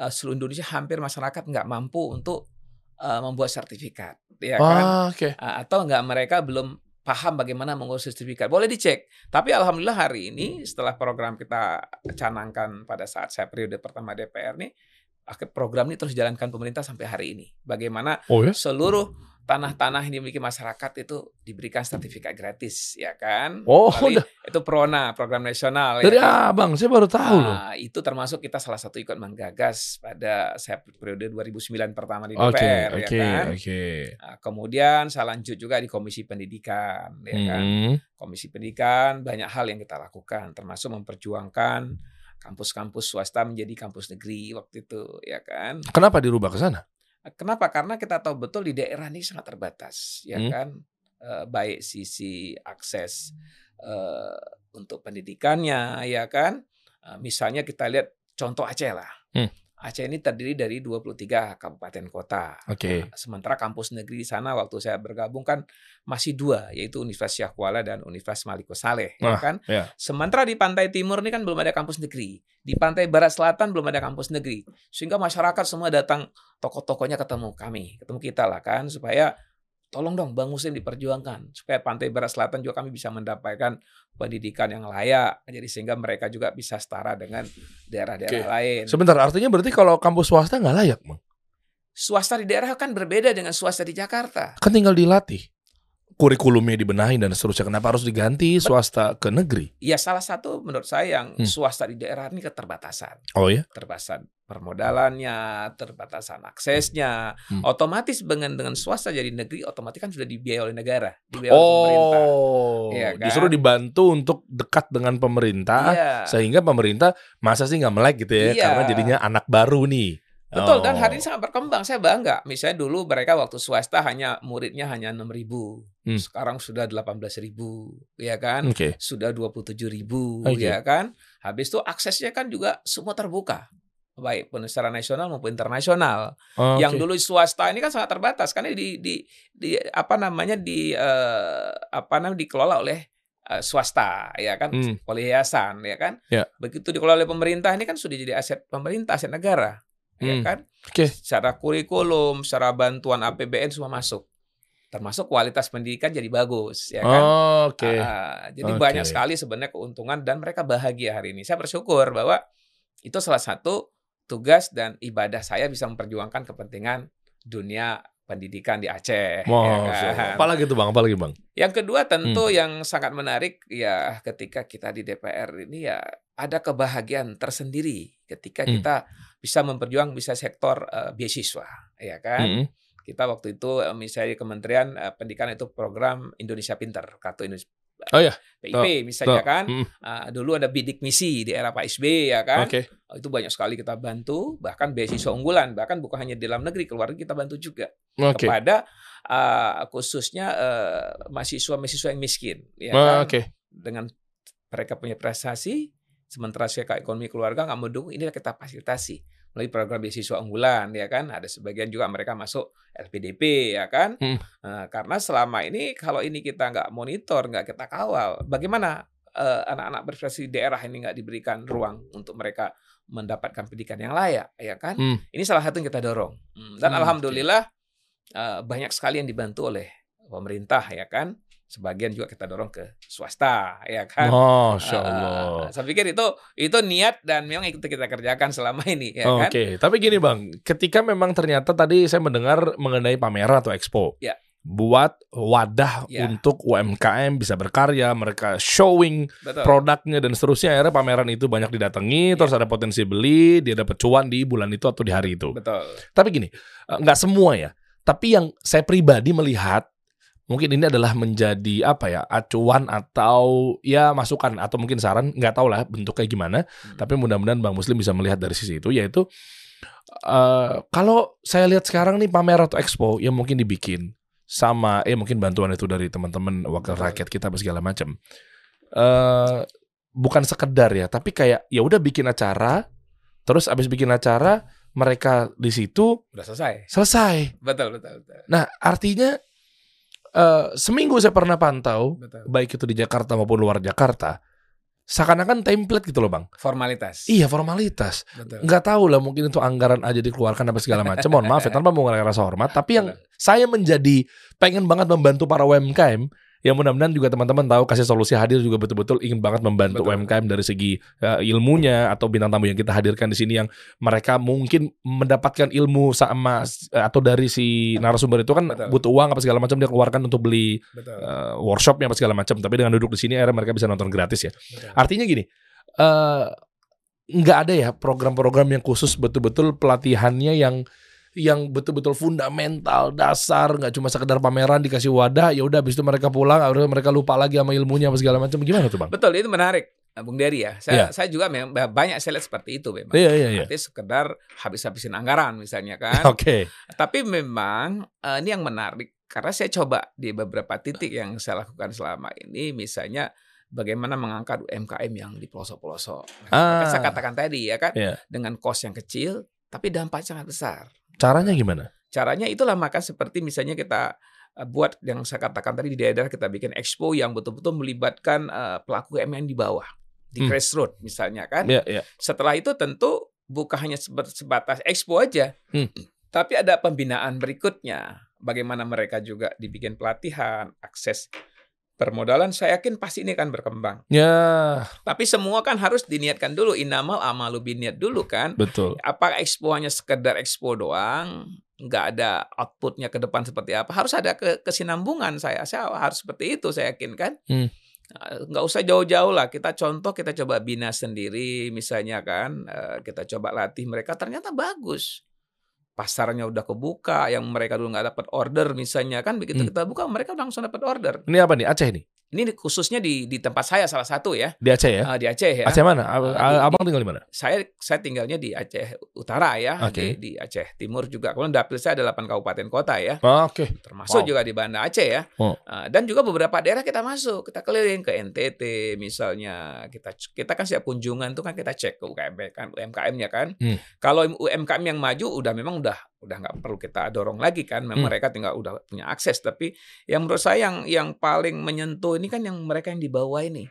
eh, seluruh Indonesia hampir masyarakat nggak mampu untuk eh, membuat sertifikat, ya kan?
Ah, oke.
A- atau enggak mereka belum paham bagaimana mengurus sertifikat. Boleh dicek. Tapi alhamdulillah hari ini setelah program kita canangkan pada saat saya periode pertama DPR nih, akhir program ini terus jalankan pemerintah sampai hari ini. Bagaimana
Oh ya?
seluruh tanah-tanah yang dimiliki masyarakat itu diberikan sertifikat gratis, ya kan?
Oh, udah.
itu Prona, program nasional. ya
Dari
kan?
abang, saya baru tahu loh.
Nah, itu termasuk kita salah satu ikut menggagas pada saya periode 2009 pertama di DPR, ya
oke,
kan?
oke.
Nah, kemudian saya lanjut juga di Komisi Pendidikan, ya kan.
Hmm.
Komisi Pendidikan banyak hal yang kita lakukan, termasuk memperjuangkan kampus-kampus swasta menjadi kampus negeri waktu itu, ya kan.
Kenapa dirubah ke sana?
Kenapa? Karena kita tahu betul di daerah ini sangat terbatas, ya
Hmm.
kan. Eh, baik sisi akses eh, untuk pendidikannya, ya kan. Eh, misalnya kita lihat contoh Aceh lah.
Hmm.
Aceh ini terdiri dari 23 kabupaten kota.
Oke.
Nah, sementara kampus negeri di sana waktu saya bergabung kan masih dua, yaitu Universitas Syah Kuala dan Universitas Maliko Saleh, ya
Nah,
kan?
ya.
Sementara di pantai timur ini kan belum ada kampus negeri, di pantai barat selatan belum ada kampus negeri, sehingga masyarakat semua datang tokoh-tokohnya ketemu kami, ketemu kita lah kan, supaya tolong dong Bang Muslim diperjuangkan supaya pantai barat selatan juga kami bisa mendapatkan pendidikan yang layak, jadi sehingga mereka juga bisa setara dengan daerah-daerah
Oke.
lain.
Sebentar, artinya berarti kalau kampus swasta nggak layak, bang?
Swasta di daerah kan berbeda dengan swasta di Jakarta.
Kan tinggal dilatih. Kurikulumnya dibenahi dan seterusnya. Kenapa harus diganti swasta ke negeri?
Ya salah satu menurut saya yang
Hmm.
swasta di daerah ini keterbatasan.
Oh ya?
Keterbatasan permodalannya, terbatasan aksesnya.
Hmm.
Otomatis dengan dengan swasta jadi negeri otomatis kan sudah dibiayai oleh negara, dibiayai oleh pemerintah.
Oh,
Iya kan?
justru dibantu untuk dekat dengan pemerintah,
Iya.
sehingga pemerintah masa sih nggak melek gitu ya,
Iya.
karena jadinya anak baru nih.
Betul dan
Oh.
hari ini sangat berkembang. Saya bangga. Misalnya dulu mereka waktu swasta hanya muridnya hanya 6.000.
Hmm.
Sekarang sudah 18.000, ya kan?
Oke.
Sudah 27.000,
Oke.
ya kan? Habis itu aksesnya kan juga semua terbuka. Baik pun secara nasional maupun internasional.
Oke.
yang dulu swasta ini kan sangat terbatas karena di di di apa namanya di eh, apa namanya dikelola oleh eh, swasta ya kan
Hmm.
oleh yayasan ya kan
Ya.
begitu dikelola oleh pemerintah ini kan sudah jadi aset pemerintah aset negara ya
Hmm.
kan
Oke.
secara kurikulum secara bantuan APBN semua masuk termasuk kualitas pendidikan jadi bagus ya kan
Oke.
Ah, jadi
Oke.
banyak sekali sebenarnya keuntungan dan mereka bahagia hari ini. Saya bersyukur bahwa itu salah satu tugas dan ibadah saya bisa memperjuangkan kepentingan dunia pendidikan di Aceh. ya
Masya
kan?
Apalagi tuh bang? Apalagi bang?
Yang kedua tentu
Hmm.
yang sangat menarik ya ketika kita di DPR ini ya ada kebahagiaan tersendiri ketika
Hmm.
kita bisa memperjuang bisa sektor eh, beasiswa, ya kan?
Mm-mm.
Kita waktu itu eh, misalnya Kementerian eh, Pendidikan itu program Indonesia Pintar, kartu Indonesia
Oh ya.
PIP misalnya kan.
Mm.
Ah, dulu ada bidik misi di era Pak SBY ya kan.
Oke.
Oh, Itu banyak sekali kita bantu, bahkan beasiswa unggulan, bahkan bukan hanya di dalam negeri, keluar kita bantu juga
Oke.
kepada ah, khususnya eh, mahasiswa-mahasiswa yang miskin ya
Ah,
kan.
Oke.
Dengan mereka punya prestasi, sementara saya ekonomi keluarga nggak mendukung, inilah kita fasilitasi melalui program beasiswa unggulan ya kan. Ada sebagian juga mereka masuk LPDP ya kan.
Hmm.
Nah, karena selama ini kalau ini kita nggak monitor, nggak kita kawal, bagaimana eh, anak-anak berprestasi daerah ini nggak diberikan ruang untuk mereka mendapatkan pendidikan yang layak, ya kan?
Hmm.
Ini salah satu yang kita dorong. Hmm, Dan
Hmm,
alhamdulillah eh, banyak sekali yang dibantu oleh pemerintah, ya kan? Sebagian juga kita dorong ke swasta, ya kan?
Masya
Ah,
Allah.
saya pikir itu itu niat dan memang itu kita kerjakan selama ini, ya kan?
Oke, tapi gini bang, ketika memang ternyata tadi saya mendengar mengenai pameran atau expo,
Ya.
buat wadah
Ya.
untuk UMKM bisa berkarya, mereka showing
Betul.
produknya dan seterusnya, akhirnya pameran itu banyak didatangi,
Ya.
terus ada potensi beli, dia dapat cuan di bulan itu atau di hari itu.
Betul.
Tapi gini, eh, nggak semua ya, tapi yang saya pribadi melihat mungkin ini adalah menjadi apa ya acuan atau ya masukan atau mungkin saran nggak tahu lah bentuknya gimana
Hmm.
tapi mudah-mudahan bang Muslim bisa melihat dari sisi itu yaitu eh kalau saya lihat sekarang nih pamer atau expo yang mungkin dibikin sama eh mungkin bantuan itu dari teman-teman wakil rakyat kita segala macam eh bukan sekedar ya tapi kayak ya udah bikin acara terus abis bikin acara mereka di situ
Udah selesai.
selesai
Betul, betul, betul.
Nah, artinya eh seminggu saya pernah pantau,
betul.
baik itu di Jakarta maupun luar Jakarta, seakan-akan template gitu loh bang.
Formalitas.
Iya formalitas.
Betul.
Nggak tahu lah mungkin itu anggaran aja dikeluarkan apa segala macam. Mohon maaf ya tanpa mau rasa hormat. Tapi yang
Betul.
saya menjadi pengen banget membantu para UMKM. Yang mudah-mudahan juga teman-teman tahu kasih solusi hadir juga betul-betul ingin banget membantu
Betul.
UMKM dari segi eh, ilmunya atau bintang tamu yang kita hadirkan di sini yang mereka mungkin mendapatkan ilmu sama eh, atau dari si narasumber itu kan
Betul.
butuh uang apa segala macam dia keluarkan untuk beli
Betul.
eh, workshopnya apa segala macam tapi dengan duduk di sini akhirnya mereka bisa nonton gratis ya
betul.
artinya gini eh nggak ada ya program-program yang khusus betul-betul pelatihannya yang yang betul-betul fundamental dasar nggak cuma sekedar pameran dikasih wadah ya udah habis itu mereka pulang akhirnya mereka lupa lagi sama ilmunya apa segala macam gimana tuh bang?
Betul, itu menarik. Bung Dery ya. Saya
Iya.
saya juga memang banyak saya lihat seperti itu memang.
Iya iya iya.
Artinya sekedar habis-habisin anggaran misalnya kan.
Oke.
Tapi memang eh, ini yang menarik karena saya coba di beberapa titik yang saya lakukan selama ini misalnya bagaimana mengangkat UMKM yang di pelosok-pelosok.
Ah.
Maka Saya katakan tadi ya kan
Iya.
dengan kos yang kecil tapi dampak sangat besar.
Caranya gimana?
Caranya itulah maka seperti misalnya kita eh, buat yang saya katakan tadi di daerah kita bikin expo yang betul-betul melibatkan eh, pelaku UMKM di bawah di
Hmm.
grassroots misalnya kan.
Iya iya.
Setelah itu tentu bukan hanya sebatas expo aja,
Hmm.
tapi ada pembinaan berikutnya. Bagaimana mereka juga dibikin pelatihan, akses permodalan. Saya yakin pasti ini akan berkembang.
Ya
Tapi semua kan harus diniatkan dulu. Inamal amalu biniat dulu kan.
betul.
Apa expo hanya sekedar expo doang? Nggak ada outputnya ke depan seperti apa? Harus ada ke kesinambungan saya. Saya harus seperti itu saya yakin kan.
Hmm.
Eh, nggak usah jauh-jauh lah kita contoh kita coba bina sendiri misalnya kan eh, kita coba latih mereka ternyata bagus pasarnya udah kebuka yang mereka dulu nggak dapat order misalnya kan begitu
Hmm.
kita buka mereka langsung dapat order
Ini apa nih Aceh nih?
Ini khususnya di di tempat saya salah satu ya
Di Aceh ya?
eh, di Aceh ya
Aceh mana?
Eh,
Abang tinggal di mana?
saya saya tinggalnya di Aceh Utara ya
Oke.
di, di Aceh Timur juga kemudian dapil saya ada 8 kabupaten kota ya
Ah, Oke.
termasuk
Wow.
juga di Banda Aceh ya.
Oh.
Uh, dan juga beberapa daerah kita masuk, kita keliling ke NTT misalnya, kita kita kan setiap kunjungan tuh kan kita cek ke UMKM kan UMKM-nya kan.
Hmm.
Kalau UMKM yang maju udah memang udah udah nggak perlu kita dorong lagi kan, memang
Hmm.
mereka tinggal udah punya akses. Tapi yang menurut saya yang yang paling menyentuh ini kan yang mereka yang di bawah ini,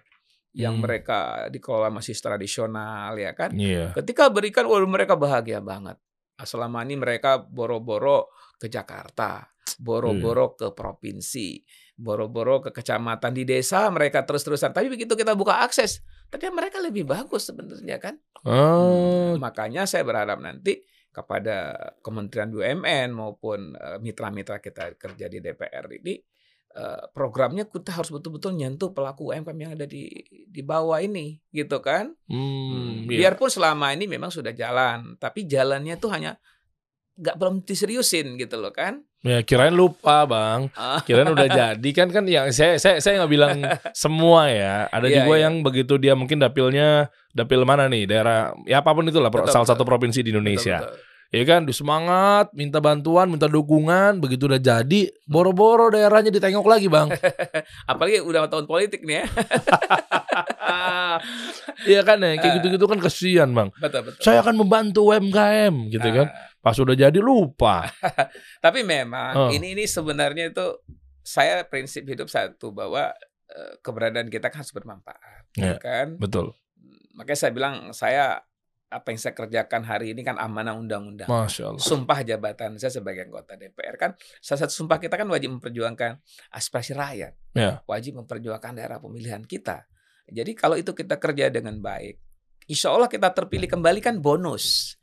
yang
Hmm.
mereka dikelola masih tradisional ya kan.
Iya.
Ketika berikan, waduh mereka bahagia banget. Ah, Selama ini mereka boro-boro ke Jakarta, boro-boro ke provinsi, boro-boro ke kecamatan di desa mereka terus-terusan. Tapi begitu kita buka akses, ternyata mereka lebih bagus sebenarnya kan.
Oh,
Makanya saya berharap nanti kepada Kementerian BUMN maupun eh, mitra-mitra kita kerja di DPR ini eh, programnya kita harus betul-betul nyentuh pelaku UMKM yang ada di di bawah ini gitu kan.
hmm, iya.
Biarpun selama ini memang sudah jalan, tapi jalannya tuh hanya nggak belum diseriusin gitu loh kan.
Ya kirain lupa bang,
Ah.
kirain udah jadi kan kan yang saya saya saya nggak bilang semua ya. Ada
Iya,
juga
iya.
yang begitu dia mungkin dapilnya dapil mana nih daerah ya apa pun itulah pro-
Betul,
salah
betul.
satu provinsi di Indonesia.
Betul, betul.
Ya kan, disemangat, minta bantuan, minta dukungan, begitu udah jadi, boro-boro daerahnya ditengok lagi bang.
Apalagi udah tahun politik nih ya.
Iya kan ya, kayak
Ah.
gitu-gitu kan kesian bang.
betul betul.
Saya akan membantu UMKM gitu kan. Pas udah jadi lupa.
tapi memang
Oh.
ini ini sebenarnya itu saya prinsip hidup satu bahwa eh, keberadaan kita kan harus bermanfaat,
Iya.
kan?
Betul.
Makanya saya bilang saya apa yang saya kerjakan hari ini kan amanah undang-undang.
Masya Allah.
Sumpah jabatan saya sebagai anggota DPR kan salah satu sumpah kita kan wajib memperjuangkan aspirasi rakyat,
Ya.
wajib memperjuangkan daerah pemilihan kita. Jadi kalau itu kita kerja dengan baik, insya Allah kita terpilih kembali kan bonus,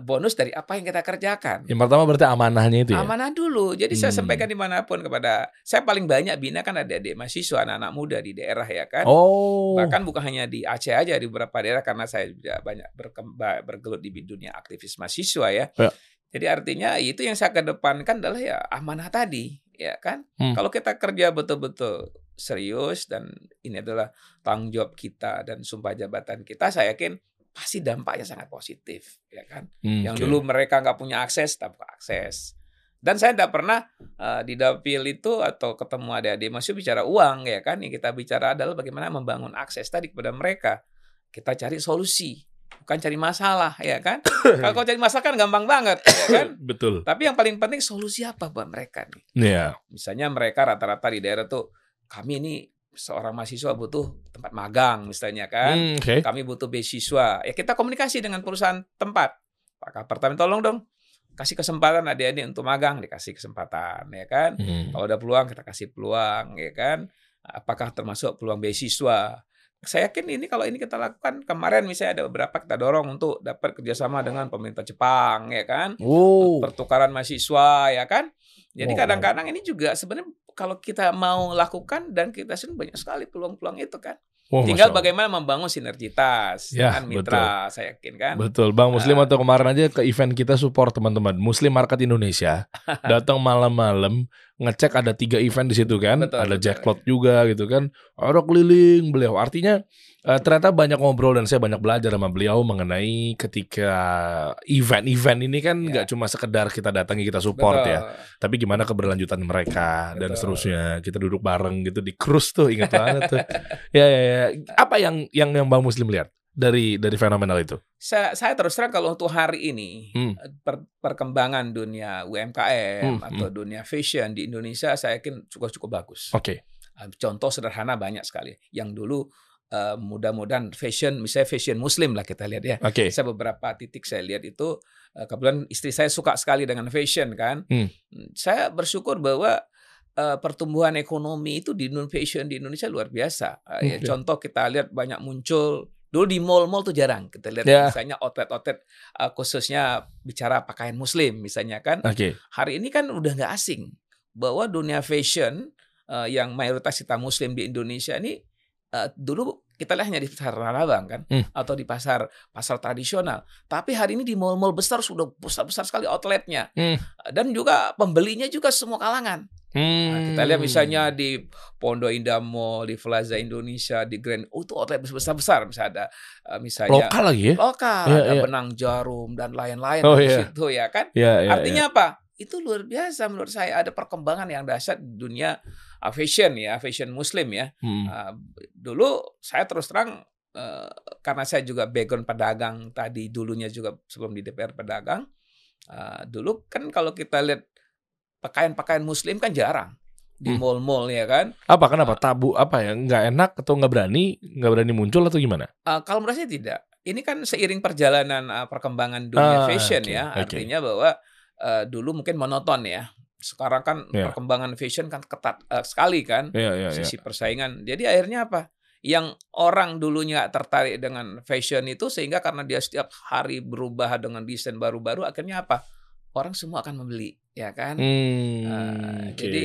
bonus dari apa yang kita kerjakan.
Yang pertama berarti amanahnya itu ya.
Amanah dulu. Jadi saya
Hmm.
sampaikan di mana pun kepada saya paling banyak bina kan ada adik mahasiswa anak-anak muda di daerah ya kan.
Oh.
Bahkan bukan hanya di Aceh aja di beberapa daerah karena saya juga banyak berkembang bergelut di dunia aktivis mahasiswa ya.
Ya.
Jadi artinya itu yang saya kedepankan adalah ya amanah tadi ya kan?
Hmm.
Kalau kita kerja betul-betul serius dan ini adalah tanggung jawab kita dan sumpah jabatan kita, saya yakin pasti dampaknya sangat positif, ya kan?
Hmm,
Yang
oke.
dulu mereka nggak punya akses, tak buka akses. Dan saya tidak pernah eh, di dapil itu atau ketemu adik-adik masih bicara uang, ya kan? Yang kita bicara adalah bagaimana membangun akses tadi kepada mereka. Kita cari solusi, bukan cari masalah, ya kan? Kalau kau cari masalah kan gampang banget, ya kan?
betul.
Tapi yang paling penting solusi apa buat mereka nih?
Iya.
Misalnya mereka rata-rata di daerah tuh kami ini seorang mahasiswa butuh tempat magang misalnya kan.
Hmm, Oke.
Kami butuh beasiswa. Ya kita komunikasi dengan perusahaan tempat. Pak Apartemen tolong dong kasih kesempatan adik-adik untuk magang dikasih kesempatan ya kan.
Hmm.
Kalau ada peluang kita kasih peluang ya kan. Apakah termasuk peluang beasiswa? Saya yakin ini kalau ini kita lakukan kemarin misalnya ada beberapa kita dorong untuk dapat kerjasama dengan pemerintah Jepang ya kan
Oh.
pertukaran mahasiswa ya kan. Jadi kadang-kadang ini juga sebenarnya kalau kita mau lakukan dan kita sendiri banyak sekali peluang-peluang itu kan.
Wah,
Tinggal bagaimana membangun sinergitas.
Ya,
dengan mitra, saya yakin kan.
Betul, Bang Muslim atau kemarin aja ke event kita support teman-teman. Muslim Market Indonesia. Datang malam-malam ngecek ada tiga event di situ kan,
Betul,
ada
betul.
jackpot juga gitu kan. Orang keliling beliau. Artinya eh, ternyata banyak ngobrol dan saya banyak belajar sama beliau mengenai ketika event-event ini kan
Ya.
nggak cuma sekedar kita datangi kita support
Betul.
ya, tapi gimana keberlanjutan mereka dan
Betul.
seterusnya. Kita duduk bareng gitu di cruise tuh, ingat banget tuh. Ya, ya, ya. Apa yang yang yang Bang Muslim lihat dari dari fenomenal itu?
Saya, saya terus terang kalau untuk hari ini
Hmm.
per- perkembangan dunia UMKM
Hmm,
atau dunia fashion di Indonesia saya yakin cukup cukup bagus.
Oke.
Uh, Contoh sederhana banyak sekali. Yang dulu uh, mudah-mudahan fashion, misalnya fashion Muslim lah kita lihat ya.
Oke.
Saya beberapa titik saya lihat itu uh, kebetulan istri saya suka sekali dengan fashion kan.
Hmm.
Saya bersyukur bahwa uh, pertumbuhan ekonomi itu di non fashion di Indonesia luar biasa. Uh, ya,
Oke.
contoh kita lihat banyak muncul dulu di mall-mall tuh jarang kita lihat
Ya.
misalnya outlet-outlet uh, khususnya bicara pakaian muslim misalnya kan
Oke.
hari ini kan udah nggak asing bahwa dunia fashion uh, yang mayoritas kita muslim di Indonesia ini uh, dulu kita lihat hanya di pasar Tanah kan
Hmm.
atau di pasar pasar tradisional tapi hari ini di mall-mall besar sudah besar-besar sekali outletnya
Hmm.
Dan juga pembelinya juga semua kalangan Nah, kita lihat misalnya di Pondok Indah Mall, di Plaza Indonesia, di Grand, oh itu outlet besar-besar misalnya ada uh, misalnya
lokal lagi ya?
lokal,
Iya,
ada
iya.
benang jarum dan lain-lain
Oh,
di
iya.
situ ya kan
Ya, ya,
Artinya apa? Itu luar biasa menurut saya ada perkembangan yang dahsyat di dunia uh, fashion ya, fashion muslim ya.
ya. Hmm.
Uh, dulu saya terus terang uh, karena saya juga background pedagang tadi dulunya juga sebelum di DPR pedagang. uh, dulu kan kalau kita lihat pakaian-pakaian muslim kan jarang di
Hmm.
mall-mall ya kan.
Apa kenapa tabu apa ya nggak enak atau nggak berani nggak berani muncul atau gimana?
Uh, kalau menurut saya tidak. Ini kan seiring perjalanan uh, perkembangan dunia
Ah,
fashion
oke,
ya. Artinya bahwa uh, dulu mungkin monoton ya. Sekarang kan
Ya.
perkembangan fashion kan ketat uh, sekali kan
Iya iya iya.
sisi persaingan. Jadi akhirnya apa? Yang orang dulunya nggak tertarik dengan fashion itu sehingga karena dia setiap hari berubah dengan desain baru-baru akhirnya apa? Orang semua akan membeli, ya kan?
Hmm,
Ah,
oke.
jadi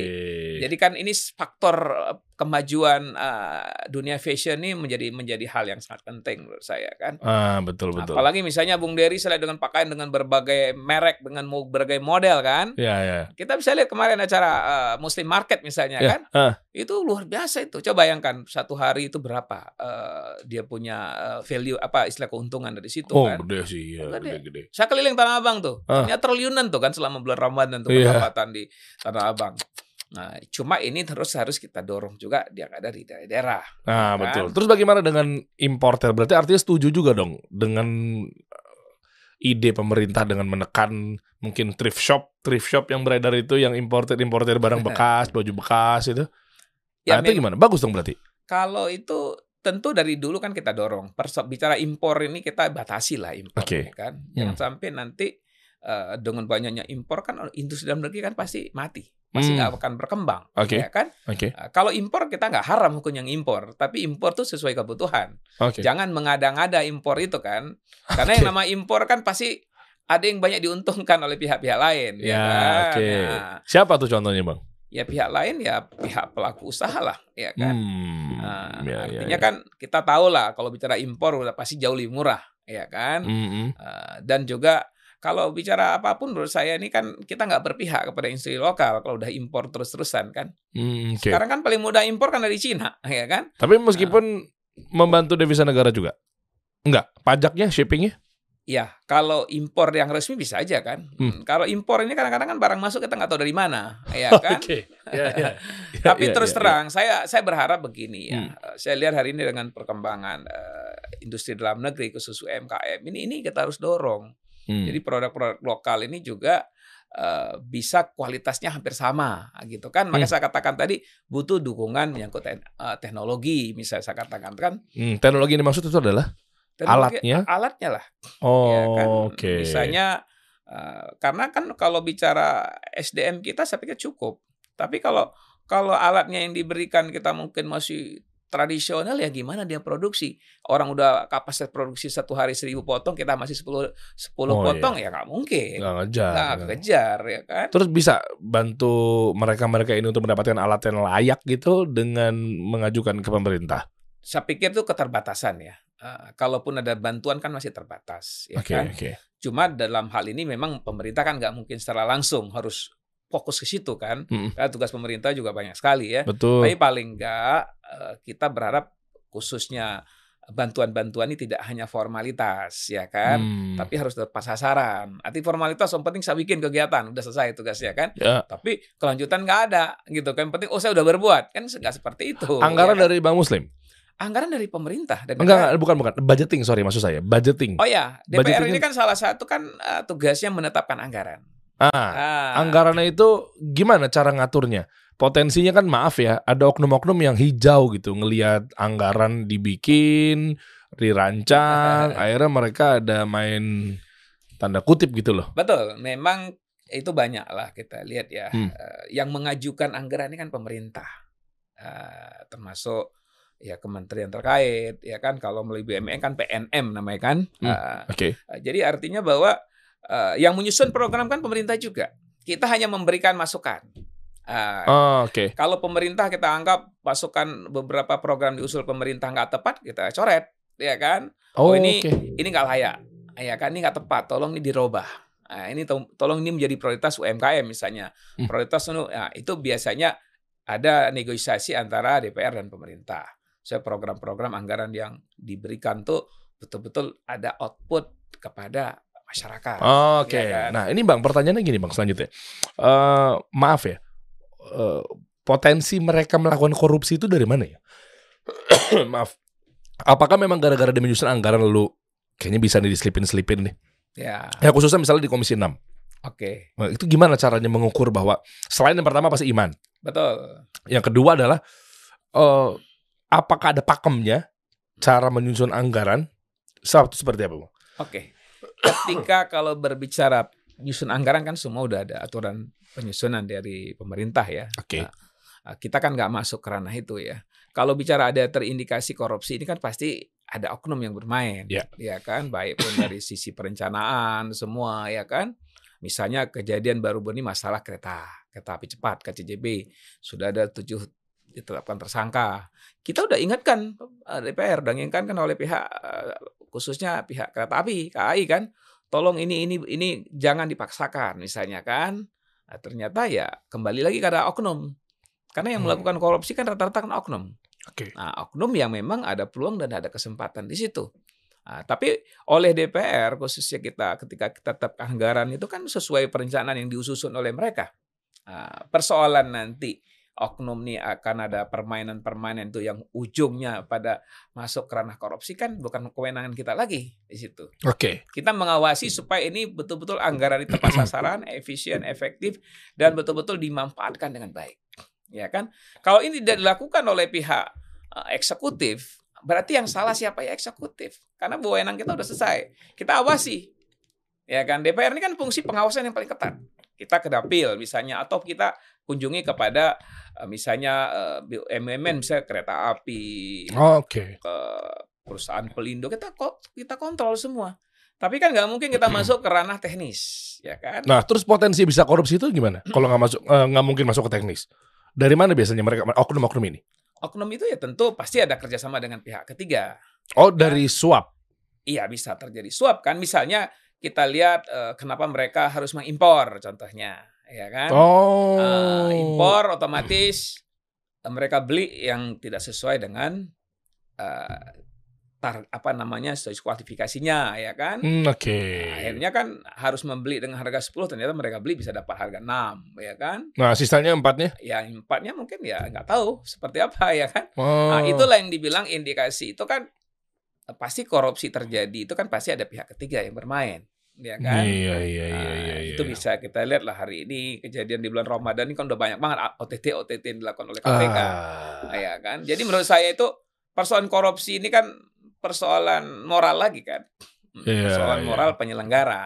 Jadi kan ini faktor uh, kemajuan uh, dunia fashion ini menjadi menjadi hal yang sangat penting menurut saya kan.
ah betul betul.
Apalagi misalnya Bung Dery selain dengan pakaian dengan berbagai merek dengan berbagai model kan.
Ya ya.
Kita bisa lihat kemarin acara uh, Muslim Market misalnya
Ya,
kan.
ah.
Itu luar biasa itu. Coba bayangkan satu hari itu berapa uh, dia punya uh, value apa istilah keuntungan dari situ
Oh
kan.
gede sih ya
Gede.
gede gede.
Saya keliling Tanah Abang tuh.
Ah.
Ternyata triliunan tuh kan selama bulan Ramadan tuh
Iya.
pendapatan di Tanah Abang. Nah, cuma ini terus harus kita dorong juga dia ada di daerah-daerah.
Nah
Kan?
betul. Terus bagaimana dengan importer? Berarti artinya setuju juga dong dengan eh, ide pemerintah dengan menekan mungkin thrift shop, thrift shop yang beredar itu yang importer importer barang bekas, baju bekas itu.
Ya,
nah, itu gimana? Bagus dong berarti.
Kalau itu tentu dari dulu kan kita dorong. Perso bicara impor ini kita batasi lah impor ini kan. Jangan sampai nanti eh, dengan banyaknya impor kan industri dalam negeri kan pasti mati. Masih
Hmm.
nggak akan berkembang.
Oke.
Ya kan?
Oke.
Eh, kalau impor kita nggak haram hukum yang impor, tapi impor tuh sesuai kebutuhan.
Oke.
Jangan mengada-ngada impor itu kan. Karena yang nama impor kan pasti ada yang banyak diuntungkan oleh pihak-pihak lain.
Ya,
kan?
oke.
Nah,
Siapa tuh contohnya, Bang?
ya pihak lain ya pihak pelaku usaha lah, ya kan.
Hmm.
Nah,
ya, ya,
artinya
ya.
kan kita tahu lah kalau bicara impor udah pasti jauh lebih murah, ya kan.
Hmm, hmm.
Uh, dan juga kalau bicara apa pun menurut saya ini kan kita nggak berpihak kepada industri lokal kalau udah impor terus-terusan kan.
Hmm, oke.
Sekarang kan paling mudah impor kan dari Cina, ya kan?
Tapi meskipun membantu devisa negara juga. Enggak, pajaknya, shippingnya.
Ya, kalau impor yang resmi bisa aja kan.
Hmm.
Kalau impor ini kadang-kadang kan barang masuk kita nggak tahu dari mana, ya kan?
Oke. Ya, ya. Ya,
Tapi
ya,
terus
ya, ya.
terang, saya saya berharap begini ya.
Hmm.
Eh, Saya lihat hari ini dengan perkembangan eh, industri dalam negeri khusus UMKM ini ini kita harus dorong.
Hmm.
Jadi produk-produk lokal ini juga eh, bisa kualitasnya hampir sama gitu kan. Makanya
Hmm.
saya katakan tadi butuh dukungan menyangkut ten- eh, teknologi. Misalnya saya katakan kan
Hmm, teknologi yang dimaksud itu adalah
teknologi-
Alatnya?
alatnya lah.
oh,
ya kan.
oke.
Misalnya eh, karena kan kalau bicara SDM kita saya pikir cukup. Tapi kalau kalau alatnya yang diberikan kita mungkin masih tradisional ya gimana dia produksi orang udah kapasitas produksi satu hari seribu potong kita masih 10 10
Oh,
potong ya nggak mungkin
Nggak ngejar.
nggak kejar ya kan
Terus bisa bantu mereka-mereka ini untuk mendapatkan alat yang layak gitu dengan mengajukan ke pemerintah.
saya pikir itu keterbatasan ya Eh, kalaupun ada bantuan kan masih terbatas ya
Oke,
kan
oke.
Cuma dalam hal ini memang pemerintah kan nggak mungkin secara langsung harus fokus ke situ kan.
Mm.
Karena tugas pemerintah juga banyak sekali ya.
Betul.
Tapi paling nggak eh, kita berharap khususnya bantuan-bantuan ini tidak hanya formalitas ya kan.
Hmm.
Tapi harus tepat sasaran. Arti formalitas yang penting saya bikin kegiatan udah selesai tugasnya kan.
Ya.
Tapi kelanjutan nggak ada gitu kan. Yang penting oh saya udah berbuat kan nggak seperti itu.
Anggaran
ya kan?
dari Bank Muslim.
anggaran dari pemerintah dan
Enggak,
negara.
enggak, bukan bukan. Budgeting, sorry maksud saya. Budgeting.
Oh ya, DPR
Budgeting
ini kan salah satu kan eh, tugasnya menetapkan anggaran.
Ah,
Ah,
anggarannya itu gimana cara ngaturnya? Potensinya kan maaf ya, ada oknum-oknum yang hijau gitu ngelihat anggaran dibikin, dirancang, akhirnya mereka ada main tanda kutip gitu loh.
Betul, memang itu banyak lah kita lihat ya.
Hmm.
Eh, yang mengajukan anggaran ini kan pemerintah, Eh, termasuk ya kementerian terkait, ya kan. Kalau melalui BUMN kan PNM namanya kan.
Hmm.
Eh,
Oke.
eh, jadi artinya bahwa eh, yang menyusun program kan pemerintah juga. Kita hanya memberikan masukan. Eh,
Oh, oke.
Kalau pemerintah kita anggap masukan beberapa program diusul pemerintah nggak tepat, kita coret, ya kan?
Oh,
Oh, ini
oke.
ini nggak layak, ya kan? Ini nggak tepat, tolong ini dirubah. Nah, ini to- tolong ini menjadi prioritas UMKM misalnya.
Hmm.
Prioritas nah, itu biasanya ada negosiasi antara DPR dan pemerintah. Saya program-program anggaran yang diberikan tuh betul-betul ada output kepada masyarakat.
Oh, Oke.
Iya kan?
Nah, ini Bang, pertanyaannya gini, Bang, selanjutnya. Eh, maaf ya. Eh, potensi mereka melakukan korupsi itu dari mana ya? maaf. Apakah memang gara-gara dia menyusun anggaran lalu kayaknya bisa nih diselipin-selipin nih?
Ya,
Ya khususnya misalnya di Komisi 6.
oke,
Nah, itu gimana caranya mengukur bahwa selain yang pertama pasti iman.
betul.
Yang kedua adalah eh apakah ada pakemnya cara menyusun anggaran? Satu seperti apa, Bang?
Oke. Ketika kalau berbicara nyusun anggaran kan semua udah ada aturan penyusunan dari pemerintah ya.
Oke.
Nah, kita kan nggak masuk ke ranah itu ya. Kalau bicara ada terindikasi korupsi ini kan pasti ada oknum yang bermain,
Ya.
ya kan, baik pun dari sisi perencanaan semua, ya kan. Misalnya kejadian baru ini masalah kereta, kereta api cepat KCJB sudah ada tujuh ditetapkan tersangka. Kita udah ingatkan eh, DPR, udah ingatkan kan oleh pihak eh, khususnya pihak kereta api KAI kan, tolong ini ini ini jangan dipaksakan misalnya kan. Nah, ternyata ya kembali lagi kepada oknum. Karena yang
Hmm.
melakukan korupsi kan rata-rata kan oknum.
Oke.
Nah, oknum yang memang ada peluang dan ada kesempatan di situ. Nah, tapi oleh DPR khususnya kita ketika kita tetapkan anggaran itu kan sesuai perencanaan yang diususun oleh mereka. Nah, persoalan nanti oknum nih akan ada permainan-permainan itu yang ujungnya pada masuk ke ranah korupsi kan bukan kewenangan kita lagi di situ.
Oke.
Kita mengawasi supaya ini betul-betul anggaran itu tepat sasaran, efisien, efektif, dan betul-betul dimanfaatkan dengan baik. Ya kan? Kalau ini tidak dilakukan oleh pihak eh, eksekutif, berarti yang salah siapa ya eksekutif? Karena wewenang kita udah selesai. Kita awasi. Ya kan? DPR ini kan fungsi pengawasan yang paling ketat. Kita ke dapil misalnya atau kita kunjungi kepada eh, misalnya eh, BUMN misalnya kereta api,
Oke.
ke perusahaan pelindo kita kita kontrol semua. Tapi kan nggak mungkin kita masuk ke ranah teknis, ya kan?
Nah, terus potensi bisa korupsi itu gimana? Kalau nggak masuk, eh, nggak mungkin masuk ke teknis. Dari mana biasanya mereka oknum-oknum ini?
Oknum itu ya tentu pasti ada kerjasama dengan pihak ketiga.
Oh, dari suap.
Iya bisa terjadi suap kan, misalnya kita lihat eh, kenapa mereka harus mengimpor contohnya, ya kan?
Oh.
Eh, impor otomatis eh, mereka beli yang tidak sesuai dengan eh, tar, apa namanya sesuai kualifikasinya ya kan.
Hmm, Oke.
Nah, akhirnya kan harus membeli dengan harga 10 ternyata mereka beli bisa dapat harga 6 ya kan.
Nah, sisanya empatnya?
Yang empatnya mungkin ya nggak tahu seperti apa ya kan.
Oh.
Nah, itulah yang dibilang indikasi itu kan eh, pasti korupsi terjadi itu kan pasti ada pihak ketiga yang bermain ya kan.
Iya, iya, iya,
Nah,
iya, iya.
itu bisa kita lihat lah hari ini kejadian di bulan Ramadan ini kan udah banyak banget OTT OTT yang dilakukan oleh KPK.
Ah.
ya kan. Jadi menurut saya itu persoalan korupsi ini kan persoalan moral lagi kan. Hmm,
Iya,
persoalan
iya.
moral penyelenggara.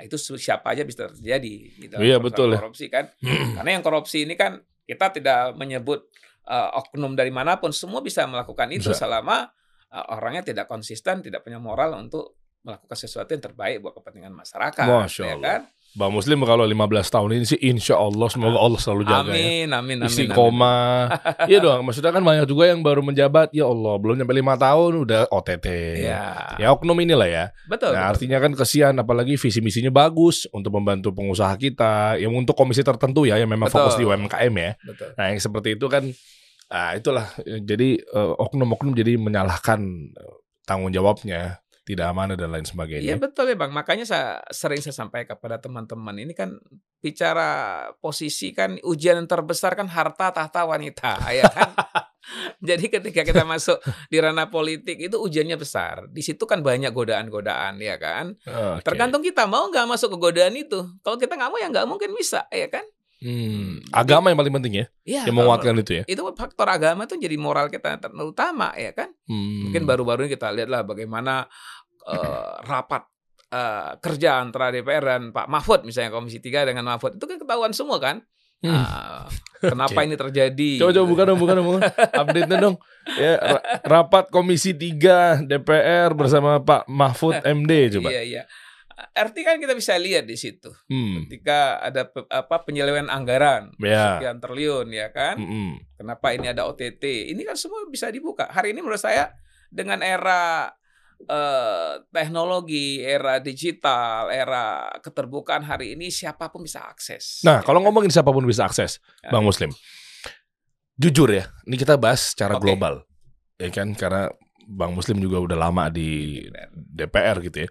Nah, itu siapa aja bisa terjadi gitu.
Iya, betul ya.
Korupsi kan. Karena yang korupsi ini kan kita tidak menyebut uh, oknum dari mana pun, semua bisa melakukan itu
Bisa.
selama uh, orangnya tidak konsisten, tidak punya moral untuk melakukan sesuatu yang terbaik buat kepentingan masyarakat.
Masya
ya
Allah.
kan?
Bang Muslim kalau 15 tahun ini sih insya Allah semoga Allah selalu jaga ya.
Amin, amin, amin.
Istiqomah. Iya dong, maksudnya kan banyak juga yang baru menjabat, ya Allah, belum nyampe lima tahun udah OTT.
amin. Ya,
Ya oknum inilah ya.
betul.
Nah,
betul.
artinya kan kesian apalagi visi misinya bagus untuk membantu pengusaha kita, yang untuk komisi tertentu ya yang memang
Betul.
fokus di UMKM ya.
betul.
Nah, yang seperti itu kan ah itulah jadi eh, oknum-oknum jadi menyalahkan eh, tanggung jawabnya, tidak amanah dan lain
Iya
sebagainya.
betul ya bang. Makanya saya sering saya sampaikan kepada teman-teman ini kan bicara posisi kan ujian yang terbesar kan harta tahta wanita ya kan. Jadi ketika kita masuk di ranah politik itu ujiannya besar. Di situ kan banyak godaan-godaan ya kan.
Oke.
Tergantung kita mau nggak masuk ke godaan itu. Kalau kita nggak mau ya nggak mungkin bisa ya kan.
Hmm, agama yang paling penting ya,
Iya.
yang menguatkan itu ya.
itu faktor agama tuh jadi moral kita terutama ya kan.
Hmm.
Mungkin baru-baru ini kita lihatlah bagaimana eh, rapat eh, kerja antara DPR dan Pak Mahfud misalnya Komisi 3 dengan Mahfud itu kan ketahuan semua kan.
Hmm.
Ah, kenapa
Oke.
ini terjadi?
Coba coba bukan dong, bukan dong. Update dong. Ya, ra- rapat Komisi 3 DPR bersama Pak Mahfud MD coba.
Iya iya. Arti kan kita bisa lihat di situ.
Hmm.
Ketika ada pe- apa penyelewengan anggaran
Ya.
sekian triliun ya kan.
Mm-mm.
Kenapa ini ada OTT? Ini kan semua bisa dibuka. Hari ini menurut saya dengan era eh, teknologi, era digital, era keterbukaan hari ini siapa pun bisa akses.
Nah,
Ya
kalau
kan?
ngomongin siapa pun bisa akses,
Ya.
Bang Muslim. Jujur ya, ini kita bahas secara
Oke.
global. Ya kan karena Bang Muslim juga udah lama di DPR gitu ya.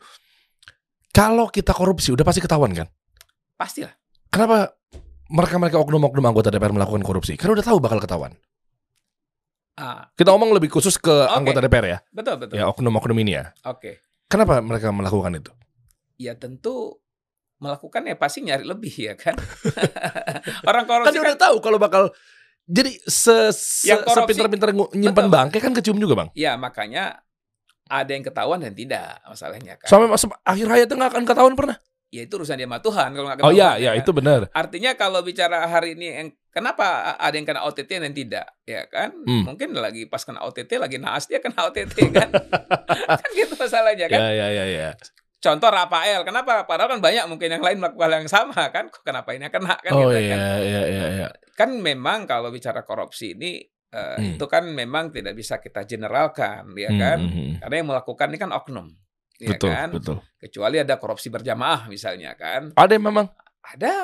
Kalau kita korupsi udah pasti ketahuan kan?
pastilah.
Kenapa mereka-mereka oknum-oknum anggota DPR melakukan korupsi? Karena udah tahu bakal ketahuan.
Ah,
Kita ngomong lebih khusus ke anggota DPR ya.
betul betul.
Ya oknum-oknum ini ya.
Oke.
Kenapa mereka melakukan itu?
Ya tentu melakukan ya pasti nyari lebih ya kan. Orang
Kan
korupsi
dia
kan,
udah tahu kalau bakal jadi se, se
korupsi-
sepinter-pinter nyimpan
Betul.
bangke kan kecium juga bang.
ya makanya ada yang ketahuan dan tidak masalahnya kan.
Sampai mas- akhir hayatnya nggak akan ketahuan pernah.
Ya itu urusan dia sama Tuhan kalau nggak
Oh iya, ya
kan?
itu benar.
Artinya kalau bicara hari ini yang kenapa ada yang kena OTT dan tidak, ya kan?
Hmm.
Mungkin lagi pas kena OTT lagi naas dia kena OTT kan? kan gitu masalahnya kan?
Ya ya ya ya.
Contoh Rafael, kenapa? Padahal kan banyak mungkin yang lain melakukan hal yang sama kan? Kok kenapa ini kena kan?
Oh
gitu
iya
kan?
iya iya iya.
Kan memang kalau bicara korupsi ini eh,
Hmm.
itu kan memang tidak bisa kita generalkan, ya
Hmm,
kan?
hmm, hmm.
Karena yang melakukan ini kan oknum, ya
Betul
kan?
betul.
Kecuali ada korupsi berjamaah misalnya kan?
Ada yang memang
Ada.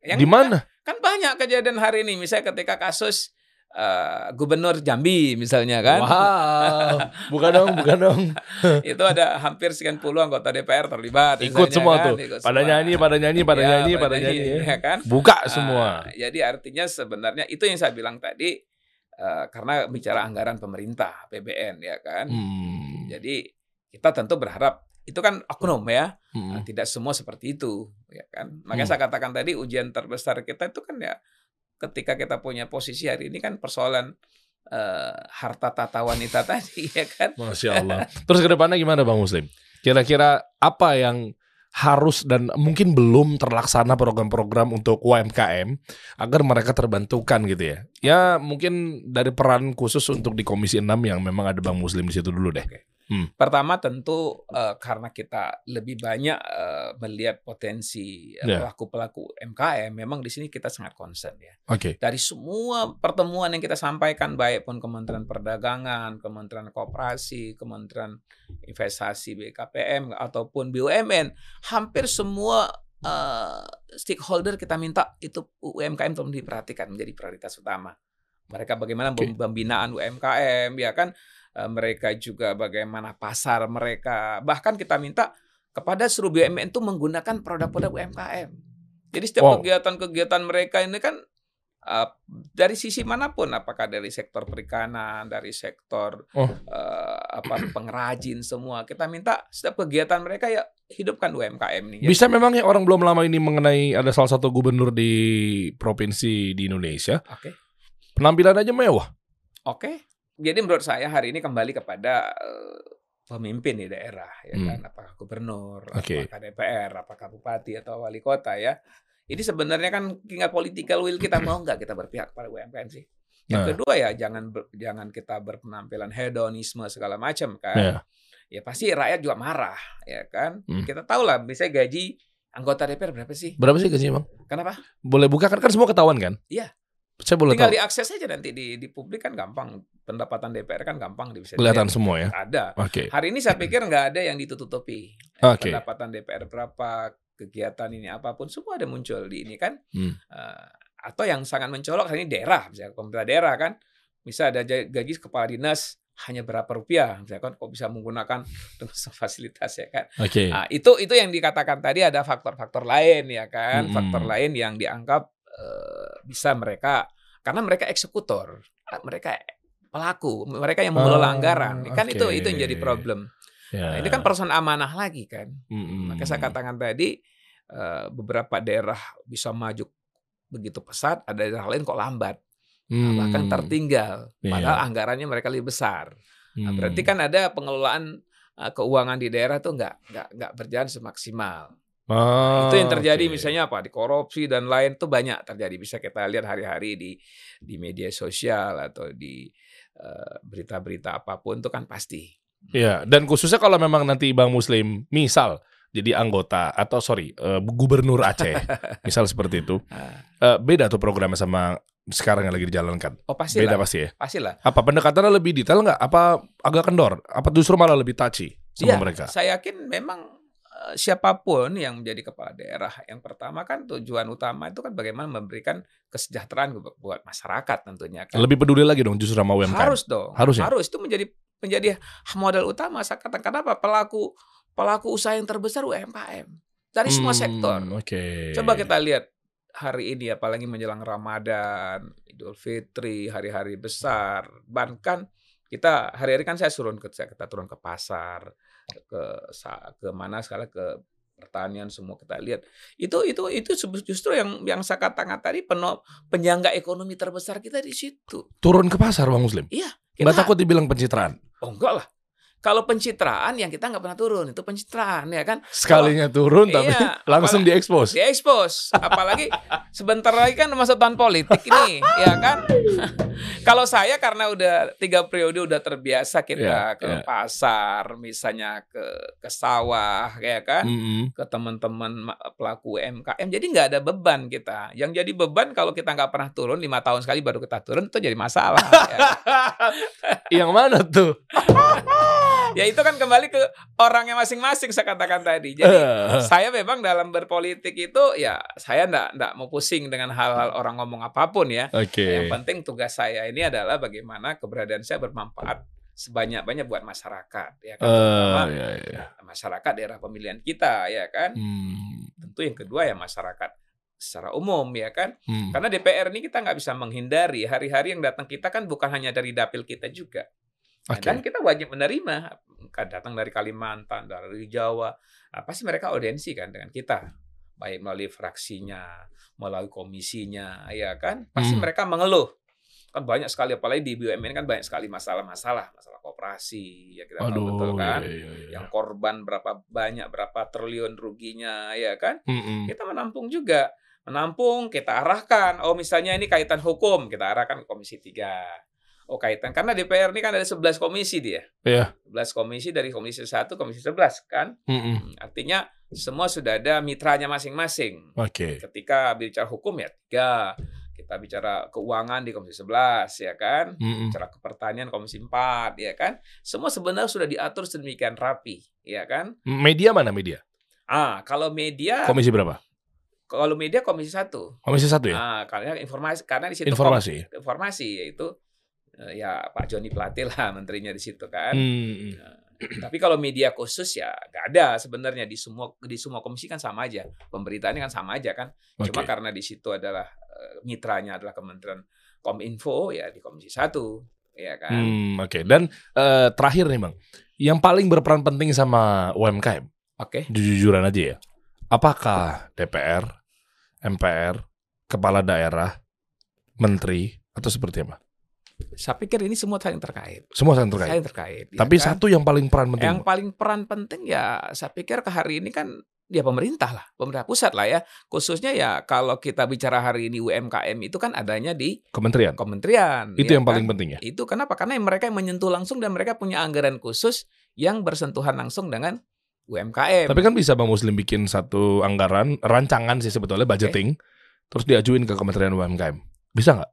Yang
di mana?
kan banyak kejadian hari ini misalnya ketika kasus eh, gubernur Jambi misalnya kan
Wow. Bukan dong, bukan dong.
itu ada hampir sekian puluh anggota DPR terlibat
Ikut
misalnya
semua
kan,
tuh.
ikut
Pada
semua.
nyanyi, pada nyanyi, pada
Ya,
nyanyi, pada nyanyi.
ya kan
Buka
Ah,
semua.
jadi artinya sebenarnya itu yang saya bilang tadi eh, karena bicara anggaran pemerintah PBN ya kan
Hmm.
jadi kita tentu berharap itu kan oknum ya
Hmm.
Nah, tidak semua seperti itu ya kan makanya
Hmm.
saya katakan tadi ujian terbesar kita itu kan ya ketika kita punya posisi hari ini kan persoalan eh, harta tata wanita tadi ya kan
Masya Allah. Terus ke depannya gimana Bang Muslim? Kira-kira apa yang harus dan mungkin belum terlaksana program-program untuk UMKM agar mereka terbantukan gitu ya. Ya mungkin dari peran khusus untuk di Komisi 6 yang memang ada Bang Muslim di situ dulu deh.
pertama tentu eh, karena kita lebih banyak eh, melihat potensi eh,
Ya.
pelaku-pelaku MKM memang di sini kita sangat concern ya
Oke.
dari semua pertemuan yang kita sampaikan baik pun Kementerian Perdagangan, Kementerian Koperasi, Kementerian Investasi BKPM ataupun BUMN, hampir semua eh, stakeholder kita minta itu UMKM tolong diperhatikan menjadi prioritas utama. Mereka bagaimana
Oke.
pembinaan UMKM ya kan Eh, mereka juga bagaimana pasar mereka. Bahkan kita minta kepada seluruh BUMN itu menggunakan produk-produk UMKM. Jadi setiap
Wow.
kegiatan-kegiatan mereka ini kan dari sisi mana pun, apakah dari sektor perikanan, dari sektor
Oh.
eh, apa pengrajin semua, kita minta setiap kegiatan mereka ya hidupkan UMKM nih.
Bisa memang ya orang belum lama ini mengenai ada salah satu gubernur di provinsi di Indonesia
Oke,
penampilan aja mewah.
oke. Jadi menurut saya hari ini kembali kepada eh, pemimpin di daerah, ya
Hmm.
kan, apakah gubernur,
Oke.
apakah DPR, apakah bupati atau wali kota ya. Ini sebenarnya kan tinggal political will kita mau nggak kita berpihak pada UMKM sih. Yang
Nah.
kedua ya jangan ber- jangan kita berpenampilan hedonisme segala macam kan.
Ya.
Ya pasti rakyat juga marah ya kan.
Hmm.
Kita tahu lah misalnya gaji anggota DPR berapa sih?
Berapa sih gajinya, Bang?
Kenapa?
Boleh buka kan kan semua ketahuan kan?
Iya.
Saya boleh
Tinggal
tahu.
diakses aja nanti di di publik kan gampang. Pendapatan DPR kan gampang bisa
Kelihatan
dilihat.
semua ya.
Ada.
Oke.
Hari ini saya pikir nggak ada yang ditutupi.
Oke.
Pendapatan DPR berapa, kegiatan ini apa pun semua ada muncul di ini kan.
Hmm.
Eh, atau yang sangat mencolok ini daerah, misalnya pemerintah daerah kan, bisa ada gaji kepala dinas hanya berapa rupiah, misalnya kan kok bisa menggunakan dengan fasilitas ya kan.
Oke.
Nah, itu itu yang dikatakan tadi ada faktor-faktor lain ya kan,
Mm-mm.
faktor lain yang dianggap eh, bisa mereka karena mereka eksekutor, mereka pelaku, mereka yang mengelola
Ah,
anggaran, kan itu
oke.
itu yang jadi problem.
Ya.
Nah, ini kan persoalan amanah lagi kan.
Mm-mm.
Maka saya katakan tadi eh, beberapa daerah bisa maju begitu pesat, ada daerah lain kok lambat,
Hmm.
bahkan tertinggal.
Iya.
Padahal anggarannya mereka lebih besar. Nah,
Hmm.
berarti kan ada pengelolaan eh, keuangan di daerah tuh nggak nggak nggak berjalan semaksimal.
Ah,
itu yang terjadi
oke.
misalnya apa di korupsi dan lain tuh banyak terjadi bisa kita lihat hari-hari di di media sosial atau di eh, berita-berita apa pun tuh kan pasti.
Iya, dan khususnya kalau memang nanti Bang Muslim misal jadi anggota atau sorry eh, gubernur Aceh, misal seperti itu, eh, beda tuh programnya sama sekarang yang lagi dijalankan.
Oh pasti
Beda
lah,
pasti ya.
pasti lah.
Apa pendekatannya lebih detail nggak? Apa agak kendor? Apa justru malah lebih touchy sama
Iya,
mereka?
Saya yakin memang eh, siapa pun yang menjadi kepala daerah, yang pertama kan tujuan utama itu kan bagaimana memberikan kesejahteraan bu- buat masyarakat tentunya kan.
Lebih peduli lagi dong justru sama UMKM.
Harus dong.
Harus ya?
Harus itu menjadi menjadi modal utama. Saya katakan kenapa pelaku pelaku usaha yang terbesar UMKM dari semua
Hmm,
sektor.
Oke.
Coba kita lihat hari ini apalagi menjelang Ramadan, Idul Fitri, hari-hari besar. Bahkan kita hari-hari kan saya turun ke saya kita turun ke pasar, ke ke mana sekali ke pertanian semua kita lihat. Itu itu itu justru yang yang saya katakan tadi peno, penyangga ekonomi terbesar kita di situ.
Turun ke pasar Bang Muslim.
Kita,
Nggak takut dibilang pencitraan.
Oh enggak lah. Kalau pencitraan yang kita nggak pernah turun itu pencitraan ya kan.
Sekalinya turun tapi
Iya,
langsung
apalagi-
diekspos.
diekspos apalagi sebentar lagi kan masuk tahun politik ini ya kan kalau saya karena udah tiga periode udah terbiasa kita
Iya,
ke
iya.
pasar misalnya ke ke sawah ya kan
Mm-mm.
ke teman-teman ma- pelaku UMKM jadi nggak ada beban kita yang jadi beban kalau kita nggak pernah turun lima tahun sekali baru kita turun itu jadi masalah ya.
Yang mana tuh?
ya itu kan kembali ke orangnya masing-masing saya katakan tadi jadi
Eh.
saya memang dalam berpolitik itu ya saya ndak ndak mau pusing dengan hal-hal orang ngomong apa pun ya.
Oke.
Yang penting tugas saya ini adalah bagaimana keberadaan saya bermanfaat sebanyak-banyak buat masyarakat ya kan.
Eh,
Terutama
ya, ya.
masyarakat daerah pemilihan kita ya kan.
Hmm.
Tentu yang kedua ya masyarakat secara umum ya kan.
Hmm.
Karena DPR ini kita nggak bisa menghindari hari-hari yang datang kita kan bukan hanya dari dapil kita juga. Nah,
Oke.
Dan kita wajib menerima kan datang dari Kalimantan, dari Jawa, apa sih mereka audiensi kan dengan kita, baik melalui fraksinya, melalui komisinya, ya kan? Pasti
Hmm.
mereka mengeluh. Kan banyak sekali apalagi di BUMN kan banyak sekali masalah-masalah, masalah koperasi, ya kita tahu
Aduh,
betul kan.
iya, iya, iya.
Yang korban berapa banyak, berapa triliun ruginya, ya kan?
Mm-mm.
kita menampung juga menampung kita arahkan oh misalnya ini kaitan hukum kita arahkan ke komisi 3 oh kaitan karena DPR ini kan ada 11 komisi dia
Iya.
11 komisi dari komisi 1 komisi 11 kan
Mm-mm.
Hmm, artinya semua sudah ada mitranya masing-masing
Oke.
ketika bicara hukum ya tiga kita bicara keuangan di komisi 11 ya kan
Mm-mm.
bicara kepertanian komisi 4 ya kan semua sebenarnya sudah diatur sedemikian rapi ya kan
Media mana media?
Ah, kalau media
Komisi berapa?
kalau media komisi satu.
Komisi satu ya?
Ah, karena informasi karena di situ
Informasi.
kom- informasi yaitu ya Pak Joni Plate lah menterinya di situ kan.
Hmm.
Tapi kalau media khusus ya nggak ada sebenarnya di semua di semua komisi kan sama aja. Pemberitaannya kan sama aja kan. Cuma
Oke.
karena di situ adalah eh, mitranya adalah Kementerian Kominfo ya di komisi satu ya kan.
Hmm, oke. Dan eh, terakhir nih bang, yang paling berperan penting sama UMKM,
Oke.
jujur-jujuran aja ya. Apakah DPR, MPR, kepala daerah, menteri, atau seperti apa?
Saya pikir ini semua saling terkait.
Semua saling terkait.
Saling terkait. ya
Tapi
kan?
satu yang paling peran penting.
yang paling peran penting ya saya pikir ke hari ini kan ya pemerintah lah, pemerintah pusat lah ya. Khususnya ya kalau kita bicara hari ini UMKM itu kan adanya di
Kementerian.
kementerian.
Itu
ya
yang paling
kan?
penting ya.
Itu kenapa? Karena mereka yang menyentuh langsung dan mereka punya anggaran khusus yang bersentuhan langsung dengan UMKM.
Tapi kan bisa Bang Muslim bikin satu anggaran, rancangan sih sebetulnya budgeting, terus diajuin ke Kementerian UMKM. Bisa nggak?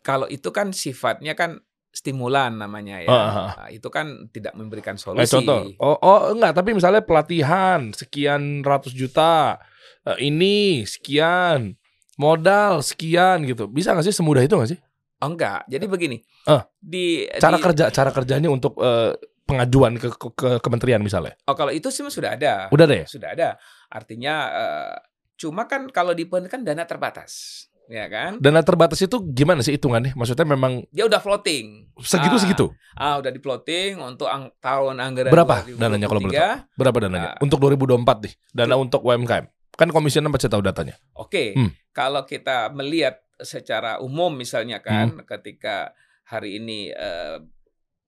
Kalau itu kan sifatnya kan stimulan namanya ya.
Ah.
Nah, itu kan tidak memberikan
Eh,
solusi.
contoh, oh, oh enggak, tapi misalnya pelatihan sekian ratus juta, eh, ini sekian, modal sekian gitu, bisa nggak sih semudah itu nggak sih?
Oh enggak. Jadi begini.
Ah.
Di
Cara
di-
kerja, cara kerjanya untuk eh, pengajuan ke, ke, ke kementerian misalnya,
Oh kalau itu sih sudah ada.
udah deh.
Sudah ada. Artinya eh, cuma kan kalau di kan dana terbatas, ya kan?
Dana terbatas itu gimana sih hitungannya? Maksudnya memang
Dia udah floating.
segitu
Ah,
segitu.
Ah, udah di floating untuk ang- tahun anggaran
Berapa
2023.
dananya kalau boleh Berapa dananya?
Ah.
Untuk 2024 nih, dana untuk UMKM. Kan komisi 6 pasti tahu datanya.
Oke,
Hmm.
kalau kita melihat secara umum misalnya kan,
Hmm.
ketika hari ini eh,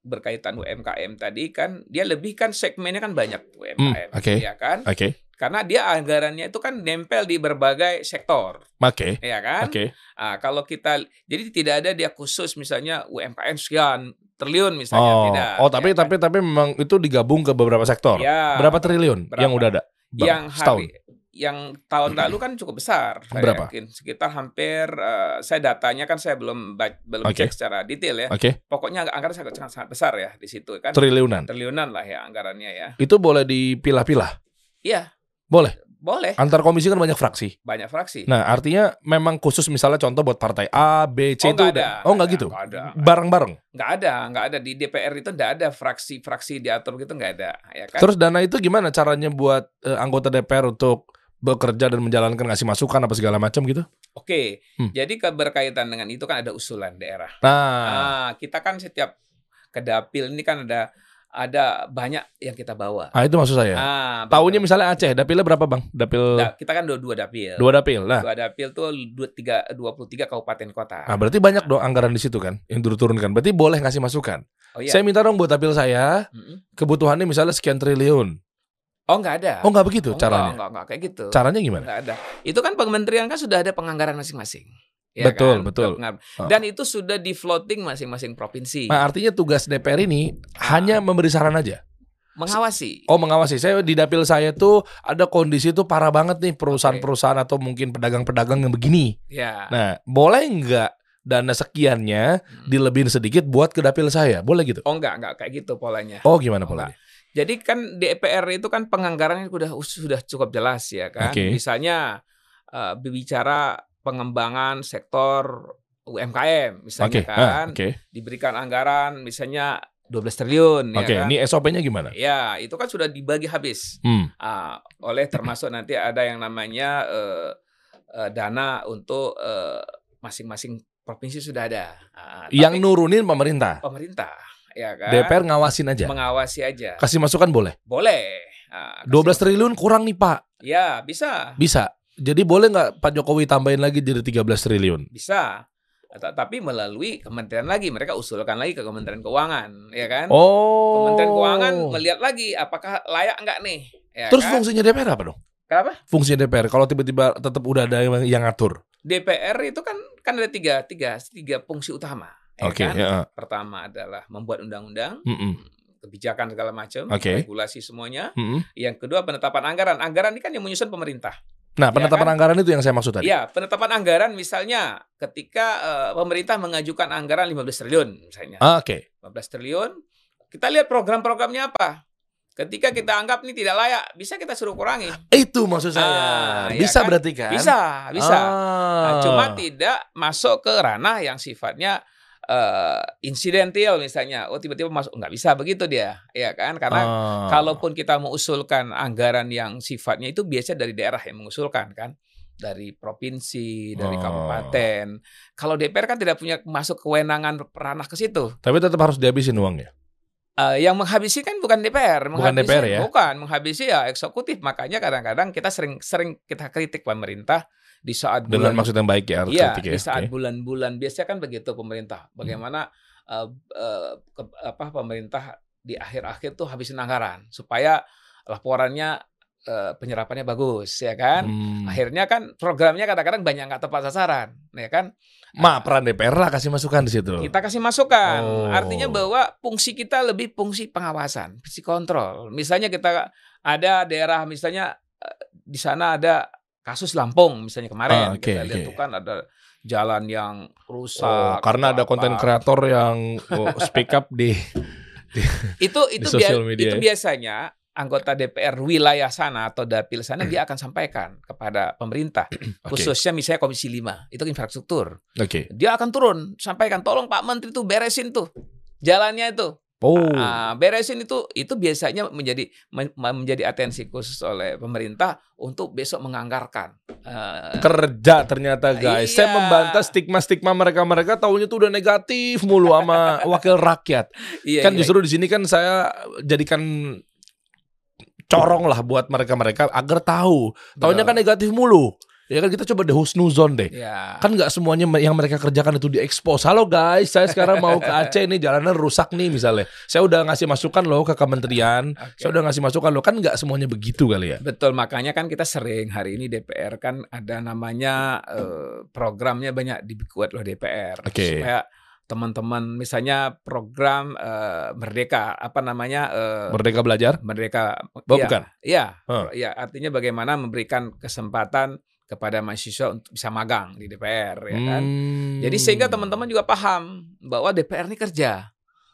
berkaitan UMKM tadi kan, dia lebih kan segmennya kan banyak UMKM,
Hmm, oke.
ya kan?
Oke,
Karena dia anggarannya itu kan nempel di berbagai sektor,
oke,
ya kan?
oke.
Ah, kalau kita jadi tidak ada dia khusus misalnya UMKM sekian triliun misalnya
Oh,
tidak.
oh tapi
ya kan?
tapi tapi memang itu digabung ke beberapa sektor.
Ya,
Berapa triliun
berapa?
yang udah ada? Bang,
yang
setahun.
hari yang tahun lalu kan cukup besar. Saya
Berapa?
yakin. Sekitar hampir eh, saya datanya kan saya belum belum
Oke.
cek secara detail ya.
Oke,
Pokoknya angg- anggaran sangat, sangat sangat besar ya di situ kan.
triliunan.
Triliunan lah ya anggarannya ya.
Itu boleh dipilah-pilah.
Iya.
Boleh.
Boleh.
Antar komisi kan banyak fraksi.
Banyak fraksi.
Nah, artinya memang khusus misalnya contoh buat partai A, B, C
Oh,
itu
ada.
Oh, enggak
Nggak
gitu.
ada, nggak ada.
Bareng-bareng.
Nggak ada, nggak ada di DPR itu nggak ada fraksi-fraksi diatur gitu nggak ada, ya kan?
Terus dana itu gimana caranya buat eh, anggota DPR untuk bekerja dan menjalankan ngasih masukan apa segala macam gitu?
Oke,
Hmm.
jadi keberkaitan dengan itu kan ada usulan daerah.
Nah,
Nah, kita kan setiap ke dapil ini kan ada ada banyak yang kita bawa.
ah, itu maksud saya.
Ah,
Tahunnya misalnya Aceh, dapilnya berapa, Bang? Dapil
Da- kita kan dua, dua dapil.
dua dapil. Nah,
Dua dapil tuh dua, tiga, 23 kabupaten kota.
ah, berarti banyak dong anggaran di situ kan yang diturunkan. Berarti boleh ngasih masukan.
oh iya.
Saya minta dong buat dapil saya, kebutuhannya misalnya sekian triliun.
Oh nggak ada.
Oh, nggak begitu
Oh,
caranya.
Enggak, enggak, enggak, kayak gitu.
Caranya gimana?
Nggak ada. Itu kan kementerian kan sudah ada penganggaran masing-masing. Ya
Betul,
kan?
betul. Oh.
Dan itu sudah di floating masing-masing provinsi.
Nah, artinya tugas DPR ini
Ah.
hanya memberi saran aja.
Mengawasi.
Oh, mengawasi. Saya di dapil saya tuh ada kondisi tuh parah banget nih perusahaan-perusahaan atau mungkin pedagang-pedagang yang begini.
Ya.
Nah, boleh nggak dana sekiannya
Hmm.
dilebihin sedikit buat ke dapil saya? Boleh gitu?
Oh enggak, enggak kayak gitu polanya.
Oh, gimana
Oh,
polanya?
Jadi kan DPR itu kan penganggarannya sudah sudah cukup jelas ya kan.
Oke.
Misalnya eh, berbicara pengembangan sektor UMKM misalnya
ah,
kan
oke.
diberikan anggaran misalnya 12 triliun
Oke,
ya kan.
ini SOP-nya gimana?
Ya, itu kan sudah dibagi habis.
Hmm.
Ah, oleh termasuk nanti ada yang namanya eh, eh, dana untuk eh, masing-masing provinsi sudah ada. Ah,
Yang nurunin pemerintah.
pemerintah ya kan.
DPR ngawasin aja.
mengawasi aja.
Kasih masukan boleh.
Boleh. Ah,
12
kasih-
triliun kurang nih, Pak.
Ya, bisa.
Bisa. Jadi boleh nggak Pak Jokowi tambahin lagi jadi 13 triliun?
Bisa. Tapi melalui kementerian lagi, mereka usulkan lagi ke Kementerian Keuangan, ya kan?
Oh.
Kementerian Keuangan melihat lagi apakah layak enggak nih. Ya
Terus
kan?
fungsinya DPR apa dong?
Kenapa?
Fungsinya DPR kalau tiba-tiba tetap udah ada yang, yang ngatur.
DPR itu kan kan ada tiga tiga tiga fungsi utama. ya
Oke,
kan?
ya.
Pertama adalah membuat undang-undang, kebijakan segala macam,
Oke.
regulasi semuanya.
Mm-mm.
Yang kedua penetapan anggaran. Anggaran ini kan yang menyusun pemerintah.
Nah, penetapan
kan?
anggaran itu yang saya maksud tadi.
Iya, penetapan anggaran misalnya ketika eh, pemerintah mengajukan anggaran 15 triliun misalnya.
Ah, Oke.
15 triliun. Kita lihat program-programnya apa. Ketika kita anggap ini tidak layak, bisa kita suruh kurangi.
Itu maksud saya.
Ah, iya
bisa
kan?
berarti kan?
Bisa, bisa.
Ah.
Nah, cuma tidak masuk ke ranah yang sifatnya eh insidental misalnya. Oh tiba-tiba masuk nggak bisa begitu dia, ya kan? Karena
Ah.
kalaupun kita mengusulkan anggaran yang sifatnya itu biasa dari daerah yang mengusulkan kan, dari provinsi, dari
Oh.
kabupaten. Kalau DPR kan tidak punya masuk kewenangan ranah ke situ.
Tapi tetap harus dihabisin uangnya.
Eh, yang menghabisi kan bukan DPR,
Bukan
menghabisi,
DPR ya?
Bukan, menghabisi ya eksekutif. Makanya kadang-kadang kita sering-sering kita kritik pemerintah di saat
Dengan
bulan
maksud yang baik ya,
Iya,
kritik ya.
di saat bulan-bulan biasanya kan begitu pemerintah. Bagaimana eh, eh, ke- apa pemerintah di akhir-akhir tuh habisin anggaran supaya laporannya eh, penyerapannya bagus, ya kan?
Hmm.
Akhirnya kan programnya kadang-kadang banyak nggak tepat sasaran, ya kan?
Ma, peran DPR lah kasih masukan di situ.
Kita kasih masukan.
Oh.
Artinya bahwa fungsi kita lebih fungsi pengawasan, fungsi kontrol. Misalnya kita ada daerah misalnya di sana ada kasus Lampung misalnya
Ah,
kemarin
oke,
kita lihat
oke.
tuh kan ada jalan yang rusak.
Oh, karena ada konten kreator yang oh, speak up di
itu itu
di sosial
bia-
media
itu
ya.
biasanya anggota DPR wilayah sana atau dapil sana dia akan sampaikan kepada pemerintah
Oke.
khususnya misalnya Komisi 5 itu infrastruktur
Oke.
dia akan turun sampaikan tolong Pak Menteri tuh beresin tuh jalannya itu
Oh.
Ah, beresin itu itu biasanya menjadi men- menjadi atensi khusus oleh pemerintah untuk besok menganggarkan. Eh,
kerja ternyata guys. Saya
Iya.
membantah stigma-stigma mereka-mereka taunya tuh udah negatif mulu sama wakil rakyat.
iya,
kan
iya.
justru di sini kan saya jadikan corong lah buat mereka-mereka agar tahu.
Betul.
kan negatif mulu. Ya kan kita coba deh husnuzon deh.
Iya.
Kan nggak semuanya yang mereka kerjakan itu diekspos. Halo guys, saya sekarang mau ke Aceh nih jalanan rusak nih misalnya. Saya udah ngasih masukan loh ke kementerian.
Oke.
Saya udah ngasih masukan loh. Kan nggak semuanya begitu kali ya.
Betul, makanya kan kita sering hari ini DPR kan ada namanya eh, programnya banyak dibuat oleh DPR
Oke.
supaya teman-teman misalnya program eh, Merdeka apa namanya eh,
Merdeka belajar?
Merdeka
Oh,
iya,
bukan.
Iya,
Huh.
iya artinya bagaimana memberikan kesempatan kepada mahasiswa untuk bisa magang di DPR ya kan.
Hmm.
Jadi sehingga teman-teman juga paham bahwa DPR ini kerja.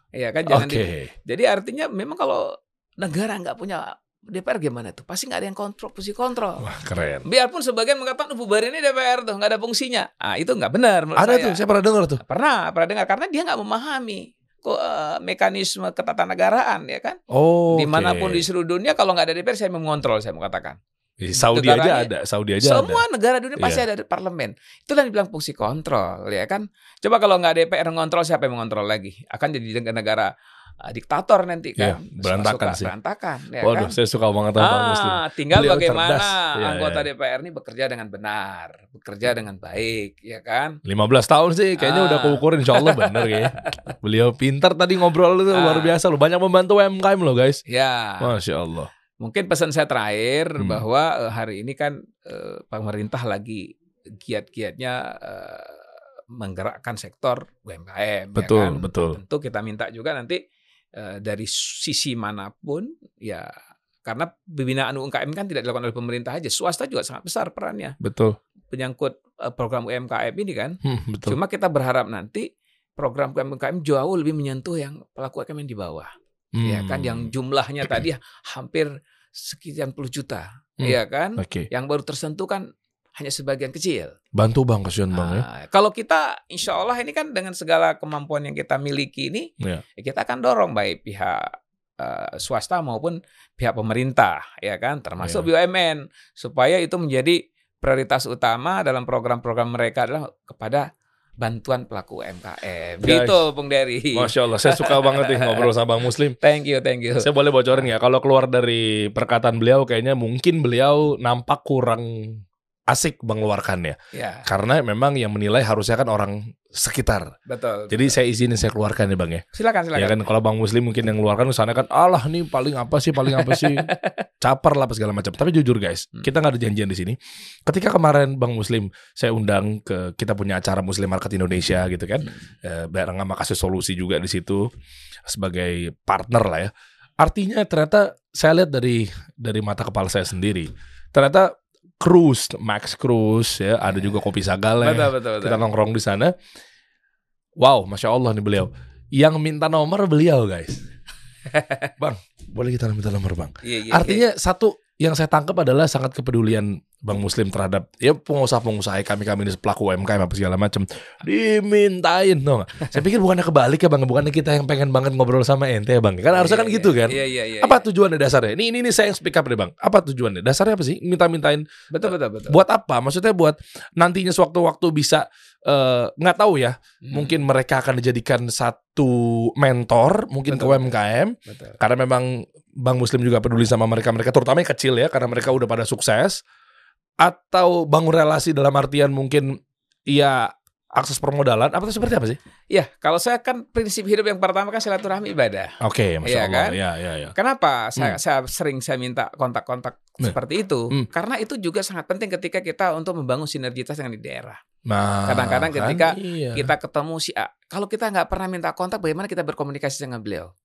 Ya kan jangan
Oke.
di- Jadi artinya memang kalau negara nggak punya DPR gimana tuh? Pasti nggak ada yang kontrol, fungsi kontrol.
Wah keren.
Biarpun sebagian mengatakan "Oh, bubarin ini DPR tuh nggak ada fungsinya. Ah itu nggak benar menurut
Ada
saya.
tuh, saya pernah dengar tuh.
Pernah, pernah dengar karena dia nggak memahami kok eh, mekanisme ketatanegaraan ya kan.
Oh.
Di mana pun
oke.
di seluruh dunia kalau nggak ada DPR saya mengontrol saya mau katakan.
Saudi aja ada, Saudi aja
Semua
ada.
negara dunia pasti
Iya.
ada parlemen. Itulah yang dibilang fungsi kontrol, ya kan? Coba kalau nggak DPR ngontrol, siapa yang mengontrol lagi? Akan jadi negara uh, diktator nanti
Iya,
kan.
berantakan
Suka
sih.
Berantakan, ya
Waduh,
kan?
saya suka banget sama Bang Muslim.
Ah, tinggal
Beliau
bagaimana
cerdas. Iya,
anggota
iya.
DPR ini bekerja dengan benar, bekerja dengan baik, ya kan?
15 tahun sih kayaknya udah
Ah.
keukurin insya Allah bener kayaknya. Beliau pintar tadi ngobrol itu
Ah.
luar biasa loh. Banyak membantu UMKM loh guys.
Ya,
Masya Allah.
Mungkin pesan saya terakhir
Hmm.
bahwa eh, hari ini kan eh, pemerintah lagi giat-giatnya eh, menggerakkan sektor UMKM.
Betul,
ya kan?
betul.
Tentu kita minta juga nanti eh, dari sisi mana pun ya karena pembinaan UMKM kan tidak dilakukan oleh pemerintah aja, swasta juga sangat besar perannya
Betul.
menyangkut eh, program UMKM ini kan.
Hmm, betul.
Cuma kita berharap nanti program UMKM jauh lebih menyentuh yang pelaku UMKM yang di bawah, ya kan,
Hmm.
yang jumlahnya tadi hampir sekian puluh juta,
Hmm.
ya kan,
Oke.
yang baru tersentuh kan hanya sebagian kecil.
Bantu Bang, kasihan Bang ya.
Nah, kalau kita, insya Allah ini kan dengan segala kemampuan yang kita miliki ini,
Iya.
ya kita akan dorong baik pihak eh, swasta maupun pihak pemerintah, ya kan, termasuk
Iya.
BUMN, supaya itu menjadi prioritas utama dalam program-program mereka adalah kepada bantuan pelaku UMKM.
Guys.
Gitu, Bung Dery.
Masya Allah, saya suka banget nih ngobrol sama Bang Muslim.
Thank you, thank you.
Saya boleh bocorin ya, kalau keluar dari perkataan beliau kayaknya mungkin beliau nampak kurang asik mengeluarkannya.
Ya,
Karena memang yang menilai harusnya kan orang sekitar.
betul.
Jadi saya izinin saya keluarkan ya Bang ya.
silakan, silakan.
Ya kan kalau Bang Muslim mungkin yang ngeluarkan sana kan alah nih paling apa sih paling apa sih caper lah apa segala macam. Tapi jujur guys,
Hmm.
kita nggak ada janjian di sini. Ketika kemarin Bang Muslim saya undang ke kita punya acara Muslim Market Indonesia gitu kan, eh, bareng sama kasih solusi juga di situ sebagai partner lah ya. Artinya ternyata saya lihat dari dari mata kepala saya sendiri, ternyata Cruise, Max Cruise ya, ada juga kopi Sagale
Betul, betul, betul.
kita nongkrong di sana. Wow, masya Allah nih beliau. Yang minta nomor beliau guys. Bang, Boleh kita minta nomor bang.
Iya, iya,
Artinya satu yang saya tangkap adalah sangat kepedulian Bang Muslim terhadap ya pengusaha-pengusaha kami kami ini pelaku UMKM apa segala macam dimintain no. Saya pikir bukannya kebalik ya bang, bukannya kita yang pengen banget ngobrol sama ente ya bang. Kan
iya,
harusnya kan
iya,
gitu kan.
Iya, iya, iya.
Apa
iya.
tujuannya dasarnya? Ini ini, ini saya yang speak up deh bang. Apa tujuannya? Dasarnya apa sih? Minta-mintain
Betul, betul, betul.
buat apa? Maksudnya buat nantinya sewaktu-waktu bisa eh, nggak tahu ya.
Hmm,
Mungkin mereka akan dijadikan satu mentor mungkin ke
Betul.
UMKM
betul.
karena memang Bang Muslim juga peduli sama mereka mereka terutama yang kecil ya karena mereka udah pada sukses atau bangun relasi dalam artian mungkin ya akses permodalan apa itu seperti apa sih?
Iya, kalau saya kan prinsip hidup yang pertama kan silaturahmi ibadah.
Oke, masya
Iya
Allah,
kan?
ya ya ya.
Kenapa saya,
Hmm.
saya sering saya minta kontak-kontak
Nah.
seperti itu?
Hmm.
Karena itu juga sangat penting ketika kita untuk membangun sinergitas dengan di daerah.
Nah,
Kadang-kadang
kan,
ketika
iya.
Kita ketemu si A. Kalau kita nggak pernah minta kontak, bagaimana kita berkomunikasi dengan beliau?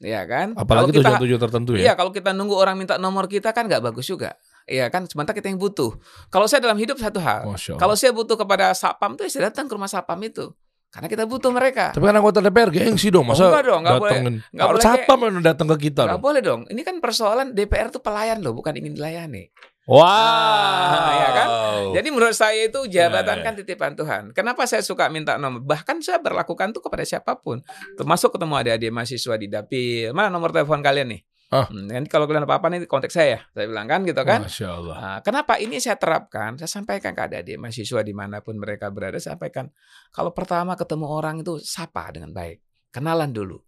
Iya kan?
apalagi tujuan-tujuan tertentu
Iya,
ya.
kalau kita nunggu orang minta nomor kita kan nggak bagus juga. Iya kan? Sementara kita yang butuh. Kalau saya dalam hidup satu hal. Kalau saya butuh kepada sapam tuh saya datang ke rumah sapam itu. Karena kita butuh mereka.
Tapi kan anggota DPR gengsi dong, masa
Oh, enggak dong, enggak boleh. Enggak
Harus
boleh
siapa yang datang ke kita
Nggak
dong?
boleh dong. Ini kan persoalan DPR tuh pelayan loh, bukan ingin dilayani.
Wow.
Ah, ya kan? Jadi menurut saya itu jabatan
ya.
kan titipan Tuhan. Kenapa saya suka minta nomor? Bahkan saya berlakukan tuh kepada siapa pun. Termasuk ketemu adik-adik mahasiswa di dapil. Mana nomor telepon kalian nih?
Ah.
Hmm, nanti kalau kalian apa-apa nih kontak saya. Saya bilang kan gitu kan.
Masya Allah.
Nah, kenapa ini saya terapkan? Saya sampaikan ke adik-adik mahasiswa di mana pun mereka berada. Saya sampaikan, kalau pertama ketemu orang itu sapa dengan baik, kenalan dulu.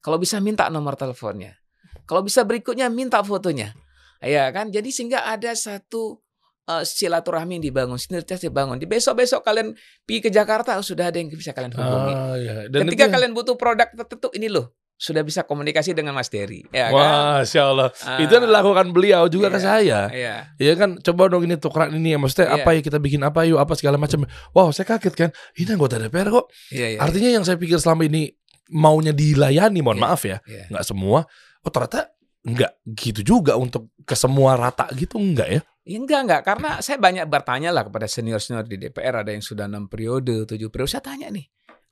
Kalau bisa minta nomor teleponnya, kalau bisa berikutnya minta fotonya, ya kan? Jadi sehingga ada satu eh, silaturahmi yang dibangun, sinergitas dibangun. Di besok-besok kalian pergi ke Jakarta sudah ada yang bisa kalian hubungi.
Ah, ya. Dan
Ketika
itu-
kalian butuh produk tertentu, ini loh sudah bisa komunikasi dengan Mas Dery, ya kan?
Masya Allah.
Ah,
Itu yang dilakukan beliau juga ke
Iya.
saya.
Iya.
Iya kan, coba dong ini tukeran ini ya. Maksudnya
Iya.
apa ya kita bikin apa yuk, apa segala macam. Wow, saya kaget kan. Ini anggota DPR kok.
Iya, iya.
Artinya yang saya pikir selama ini maunya dilayani, mohon
Iya.
maaf ya,
Iya.
nggak semua. Oh ternyata nggak gitu juga untuk ke semua rata gitu? Enggak ya?
Ya enggak enggak. Karena saya banyak bertanya lah kepada senior senior di DPR ada yang sudah enam periode tujuh periode. Saya tanya nih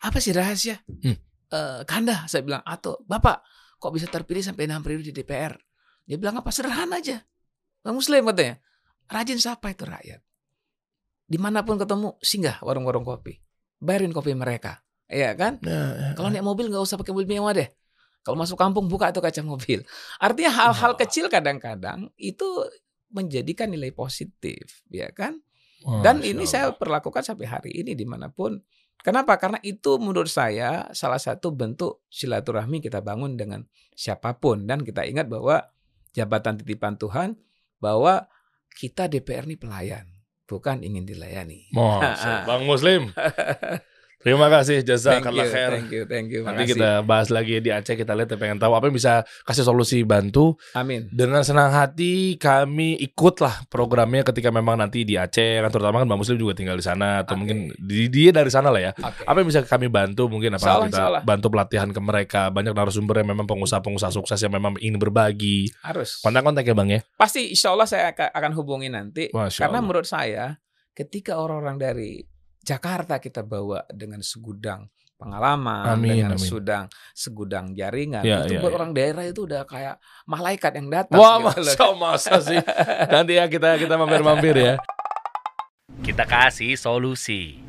apa sih rahasia?
Hmm.
Eh, Kanda saya bilang atau bapak kok bisa terpilih sampai enam periode di DPR dia bilang apa sederhana aja. Bang Muslim katanya rajin siapa itu rakyat. Di mana pun ketemu singgah warung-warung kopi. Bayarin kopi mereka. Iya kan?
Ya,
kalau naik mobil nggak usah pakai mobil mewah deh kalau masuk kampung buka tuh kaca mobil artinya hal-hal
Wah.
kecil kadang-kadang itu menjadikan nilai positif ya kan dan
Masya
ini saya perlakukan sampai hari ini di mana pun. Kenapa? Karena itu menurut saya salah satu bentuk silaturahmi kita bangun dengan siapa pun dan kita ingat bahwa jabatan titipan Tuhan bahwa kita DPR ini pelayan, bukan ingin dilayani.
Bang Muslim. Terima kasih jazakallah khair.
thank you, thank you.
Nanti
makasih.
kita bahas lagi di Aceh kita lihat pengen tahu apa yang bisa kasih solusi bantu
Amin.
dengan senang hati kami ikutlah programnya ketika memang nanti di Aceh kan terutama kan Bang Muslim juga tinggal di sana atau
Oke.
mungkin di, dia dari sana lah ya
Oke.
apa yang bisa kami bantu mungkin apa
Insyaallah,
kita
insyaallah.
bantu pelatihan ke mereka banyak narasumber yang memang pengusaha-pengusaha sukses yang memang ingin berbagi
Harus.
kontak-kontak ya Bang ya
Pasti insya Allah saya akan akan hubungi nanti.
Masya
Karena
Allah.
menurut saya ketika orang-orang dari Jakarta kita bawa dengan segudang pengalaman,
Amin,
dengan
amin.
sudang segudang jaringan,
Ya,
itu
ya,
buat
ya.
orang daerah itu udah kayak malaikat yang datang.
wah
gitu loh.
masa masa sih nanti ya kita kita mampir-mampir ya
Kita kasih solusi.